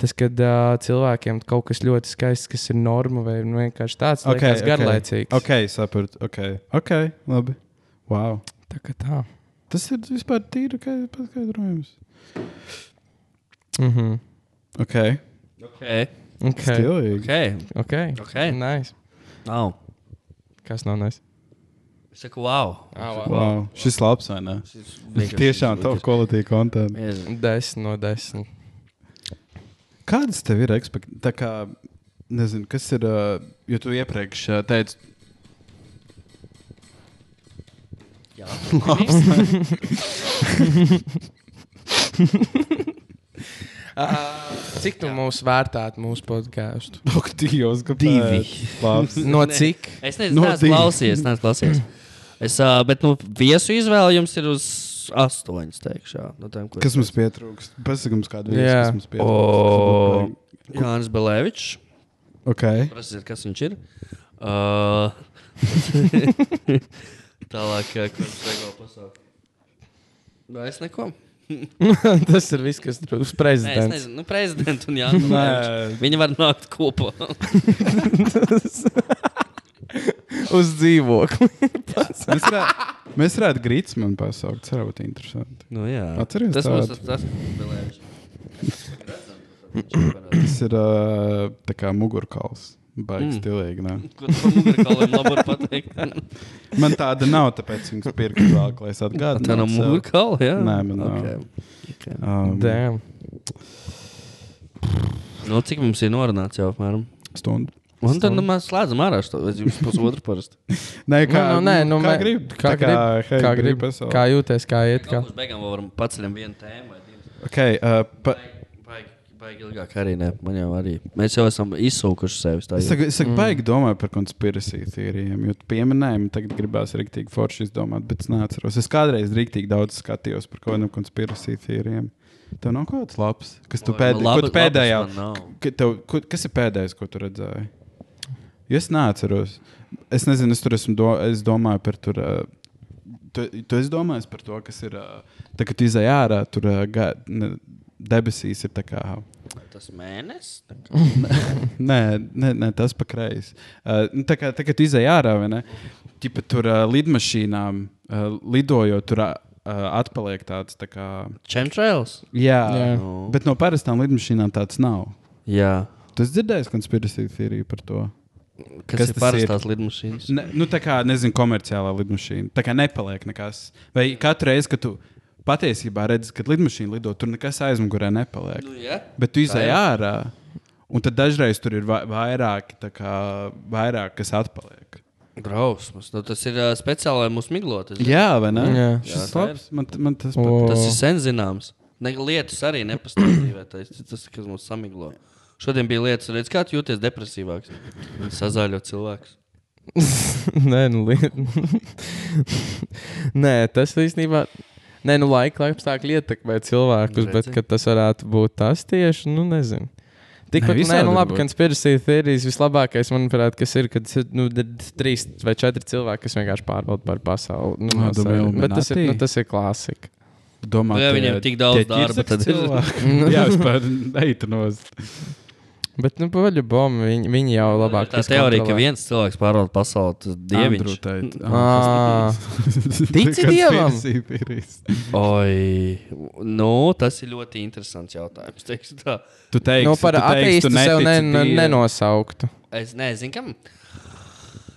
Tas, kad uh, cilvēkiem kaut kas ļoti skaists, kas ir norma vai nu, vienkārši tāds Okay, okay, okay. garlaicīgs. Ok, sapratu. Ok, okay. labi. Wow. Tā kā tā. Tas ir vispār tīri kā paskaidrojums. Mm -hmm. Ok, Okay. okay. stilīgi. Okay. okay. Okay. Nice. Nav. Kas nav nice? Es saku, wow. Oh, Wow. Šis labs, vai ne? Šis Tiešām top quality content. Jēzus. Desmit no desmit. Kādas tev ir ekspektācijas? Tā kā, nezinu, kas ir, jo tu iepriekš teici, Jā. Uh, cik tu mūs vērtētu mūsu podkāstu? ak, Dievs, kāpēc? Divi. Labs. No cik? Es nezinu, No divi. klausījies, neesmu klausījies. Es, uh, bet, nu, viesu izvēle jums ir uz astoņas, teikšu. No tiem, ko Kas mums pietrūkst? Pasakums, kādu Jā. viesu, kas mums O, pietrūkst. Jānis Belēvičs. Ok. Prasiet, kas viņš ir. Uh, Tālāk, uh, ko es vēl pasauku. Vai es neko? Tas ir viss, kas tur uz Nē, es nezinu, nu, prezidents un Jānis. Nē. Viņi var nākt kopā. Uz dzīvokli. Mēs varētu, mēs varētu Grīsmanu pasaukt. Tas varētu būt interesanti. Nu, jā. Atceries tas tādu? tas, tas, Tas ir tā kā mugurkauls. Baigi Mm. mm. stilīgi. Man tāda nav, tāpēc viņas pirkstu vēl, lai es Tā atgādinātu. no sev. mugurkaula, jā? Nē, man nav. Okay. Okay. Um, Damn. Nu, cik mums ir norunāts jau apmēram? stundu. Un tad nu, mēs slēdzam ārā šo pusotru parasti. Nē, kā, nu, nē, nu, kā mē- grib. Kā Tā kā, grib, hei, kā, grib grib, kā jūties, kā iet. Kā. Uz beigām varam paceļam vienu tēmu vai divas. Okay, uh, pa, Baigi, ilgāk arī ne. Man jau arī. Mēs jau esam izsūkuši sevi. es saku, es saku mm. baigi domāju par konspirāciju teorijām, jo man tagad gribās rīktīgi forši izdomāt, bet es neatceros. Es kādreiz rīktīgi daudz skatījos par kaut kādām konspirāciju teorijām. Tev nav kaut kāds labs, kas tu pēd... labi- ko tu pēdējā, ka tev, ko, kas ir pēdējais, ko tu redzēji? Jo Es neatceros. Es nezinu, es tur esmu, do, es domāju par tur. Uh, tu, tu esi domājis par to, kas ir. Uh, tā, kad tu izai ārā, tur uh, ga, ne, debesīs ir tā kā. Tas mēnesis. Nē, nē, nē tas pa kreisi. Uh, nu, tā kā tu izai ārā, vai ne? Ķipa, tur uh, lidmašīnām uh, lidojot, tur uh, atpaliek tāds. Tā kā, Chemtrails? jā, Jā. jā. Nu. bet no parastām lidmašīnām tāds nav. Jā. Tu esi dzirdējis konspirāciju teoriju par to? Kas, Kas ir tas parastās lidmašīnas? Ne, nu, tā kā, nezinu, komerciālā lidmašīna. Tā kā nepaliek nekas. Vai katru reizi, kad tu patiesībā redzi, kad lidmašīna lido, tur nekas aizmugurē nepaliek. Nu, jā. Bet tu izai jā. ārā, un tad dažreiz tur ir va vairāki, tā kā, vairāk, kas atpaliek. Drausmas. Nu, tas ir uh, speciāli, lai mūs miglotu. Jā, vai ne? Jā. Šis Jā, tā labs. Man, man tas O. patīk. Tas ir sen zināms. Ne, lietus arī nepastāv dzīvē. Tas ir tas, kas mums samiglo. Šodien bija lietas, redz, kā tu jūties depresīvāks. Sazāļo cilvēks. Nē, nu, li... Nē, tas īstenībā. Nē, nu, laika apstākļi ietekmē cilvēkus, Redzi. bet ka tas varētu būt tas tieši, nu, nezinu. Tikpat, nē, visādi nu, labi, būt. konspirācijas teorijas vislabākais, manuprāt, kas ir, kad ir nu, trīs vai četri cilvēki, kas vienkārši pārvalda par pasauli. Nu, no domāju, bet tas ir, nu, tas ir klasika. Domā, Nu, tie- viņiem tik daudz darba, tad ir-. Jā, vispār eitanos. Bet, nu, paļu bombu, viņi, viņi jau labāk. Tā teorija, ka viens cilvēks pārvalda pasauli, tas dieviņš. Ā. Tici Dievam? Oi, nu, tas ir ļoti interesants jautājums. teikšu tā. Tu teiksi, Nu, par ateistu tu sev ne, nenosauktu. Es nezinu, kam.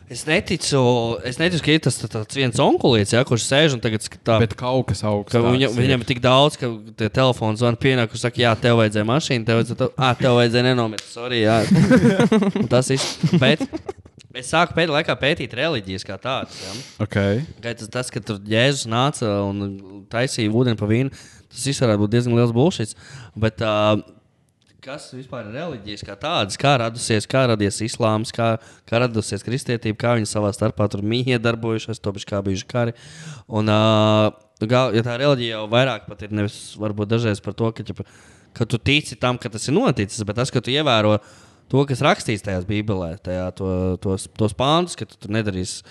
Es neticu, es neticu, ka ir tas tā- tāds viens onkulīts, ja, kurš sēž un tagad skatās. Bet kaut kas augsts. Ka viņam, viņam ir tik daudz, ka tie telefons zvana pienāk, un saka, jā, tev vajadzēja mašīnu, tev vajadzēja, ah, tev vajadzēja nenomirt. Sorry, jā. Tas ir. Bet es sāku pēdējā laikā pētīt reliģijas kā tādas. Ja. Okay. Kā Tas, tas, ka tur Jēzus nāca un taisīja ūdeni pa vīnu, tas viss varētu būt diezgan liels bullshit. Bet uh, kas vispār ir reliģijas kā tādas, kā radusies, kā radies islāms, kā, kā radusies kristietība, kā viņi savā starpā tur miedarbojušies, to kā bijuši kari. Un, uh, gal, ja tā reliģija jau vairāk pat ir nevis varbūt dažreiz par to, ka, ķipa, ka tu tici tam, ka tas ir noticis, bet tas, ka tu ievēro to, kas rakstīts tajā Bībelē, tajā, to, tos, tos pāntus, ka tu tur nedarīsi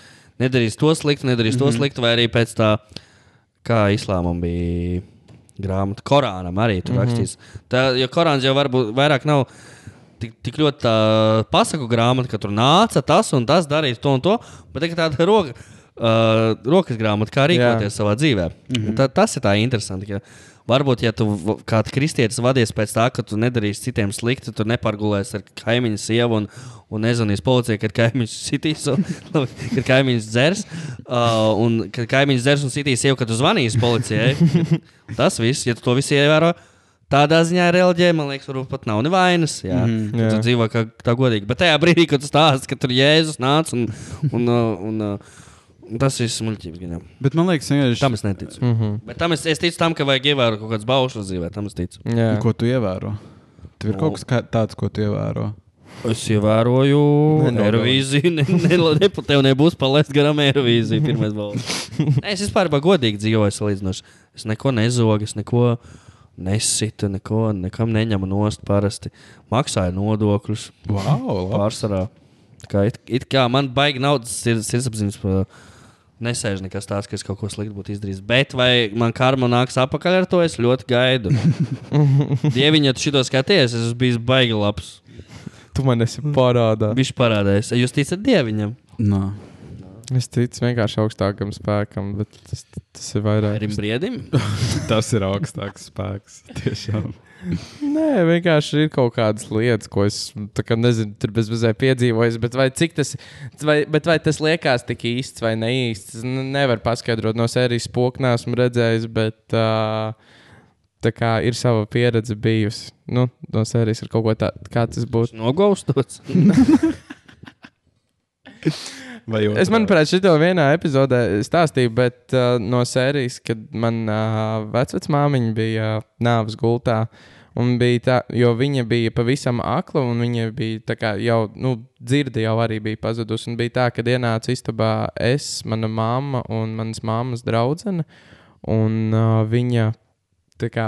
nedarīs to sliktu, nedarīs mm -hmm. to sliktu, vai arī pēc tā, kā islāmam bija grāmata, Korānam arī tur mm -hmm. rakstīts. Tā, jo Korāns jau varbūt vairāk nav. Tik, tik ļoti tā pasaku grāmata, ka tur nāca tas un tas, darīja to un to, bet tā ir tāda roka, uh, rokas grāmata, kā rīkoties Jā. savā dzīvē. Mm -hmm. tā, tas ir tā interesanti. Ka varbūt, ja tu kā kristietis vadies pēc tā, ka tu nedarīsi citiem slikti, tu nepargulēsi ar kaimiņu sievu un, un nezvanīsi policijai, kad kaimiņš sitīs, un, kad kaimiņš dzers. Uh, un kad kaimiņš dzers un sitīs sievu, kad tu zvanīsi policijai. tas viss, ja tu to visu ievēro. Tādā ziņā reliģija, man liekas, varbūt pat nav nevainas. Jā, mm, jā. tu dzīvo kā tā godīgi. Bet tajā brīdī, kad tu stāsti, ka tur Jēzus nāca un, un, un, un tas ir muļķības. gan. Bet man liekas, vienkārši Tam es neticu. Mm -hmm. Bet tam es, es ticu tam, ka vajag ievērot kaut kādas baušas dzīvē. Tam es ticu. Jā, ko tu ievēro. Tev ir kaut kas kā- tāds, ko tu ievēro. Es ievēroju. Eirovīziju. Ne, ne, ne, tev nebūs palaist garām Eirovīziju. Pirmais balvas. Nē, es vispār godīgi dzīvoju salīdzinoši. Es neko nezogu, es neko nesitu, neko, nekam neņemu nost parasti. Maksāju nodokļus Wow, labi. pārsvarā. Tā Kā it, it kā man baigi naudas ir sirdsapziņas par Nesēž nekas tāds, ka es kaut ko sliktu būtu izdarījis. Bet vai man karma nāks atpakaļ ar to? Es ļoti gaidu. Dieviņ, ja tu šito skaties, es esmu bijis baigi labs. Tu man esi parādā. Viņš parādījās. Jūs ticat dieviņam? Nā. Es ticu vienkārši augstākam spēkam, bet tas, tas ir vairāk. Erim briedim? Tas ir augstāks spēks. Tiešām. Nē, vienkārši ir kaut kādas lietas, ko es kā nezinu, tur bezmazliet piedzīvoju. Bet vai, cik tas, vai, bet vai tas liekas tik īsts vai neīsts? Es n- nevaru paskaidrot no sērijas spoknā, esmu redzējis, bet uh, tā kā ir sava pieredze bijusi. Nu, no sērijas ir kaut ko tādu, kā tas būtu. Nogaustots. Es, manuprāt, šito vienā epizodē stāstīju, bet uh, no sērijas, kad manā uh, vecmāmiņa bija uh, nāves gultā. Un bija tā, jo viņa bija pavisam akla, un viņa bija kā jau, nu, dzirde jau arī bija pazudusi. Un bija tā, ka ienāca istabā es, mana mamma un manas mammas draudzene. Un uh, viņa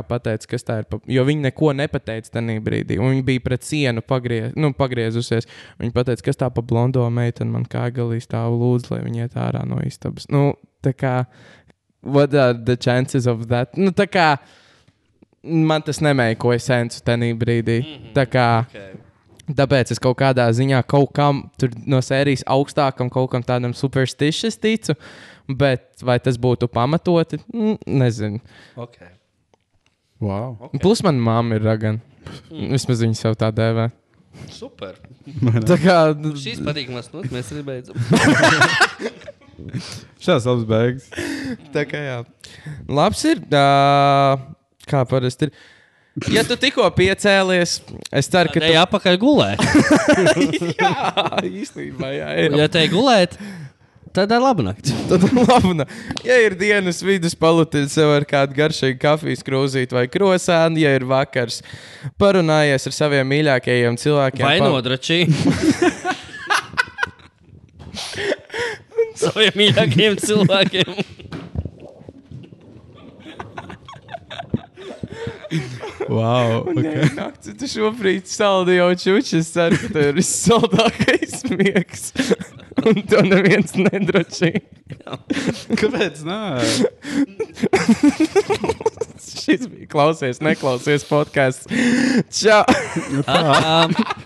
pateica, kas tā ir. Jo viņa neko nepateica tajā brīdī. Un viņa bija pret sienu pagriez... nu, pagriezusies. Viņa pateica, kas tā pa blondo meiteni man kā galī stāv lūdzu, lai viņa iet ārā no istabas. Nu, tā kā, what are the chances of that? Nu, tā kā, man tas nemēkoja sensu tajā brīdī. Tā kā, Okay. Tāpēc es kaut kādā ziņā kaut kam no sērijas augstākam, kaut kam tādam superstitious ticu. Bet vai tas būtu pamatoti? Mm, Nezinu. Okay. Wow. Okay. Plus, manā mamma ir ragana. Vismaz viņa sev tā dēvē. Super. Tā kā Šīs patīkamas notis mēs arī beidzam. Šāds labs beigas. tā kā jā. Labs ir. Uh, kā parasti ir. Ja tu tikko piecēlies, es ceru, ka Te apakaļ gulēt. jā, īstenībā, jā, ir. Ja te gulēt, tad ir laba nakts. Tad labi, nu, ja ir dienas vidus, palūtiet sev ar kādu garšīgu kafijas krūzīti vai krosānu, ja ir vakars, parunājies ar saviem mīļākajiem cilvēkiem. Vai nodračī? Saviem mīļākajiem cilvēkiem. Wow. Okay. Nakts, tu šobrīd saldi jau čuči. Es ceru, ka tev ir vissaldākais miegs. Un to neviens nedrošī. Kāpēc? Nē, Šis bija klausies, neklausies podkāsts. Čau! Atā.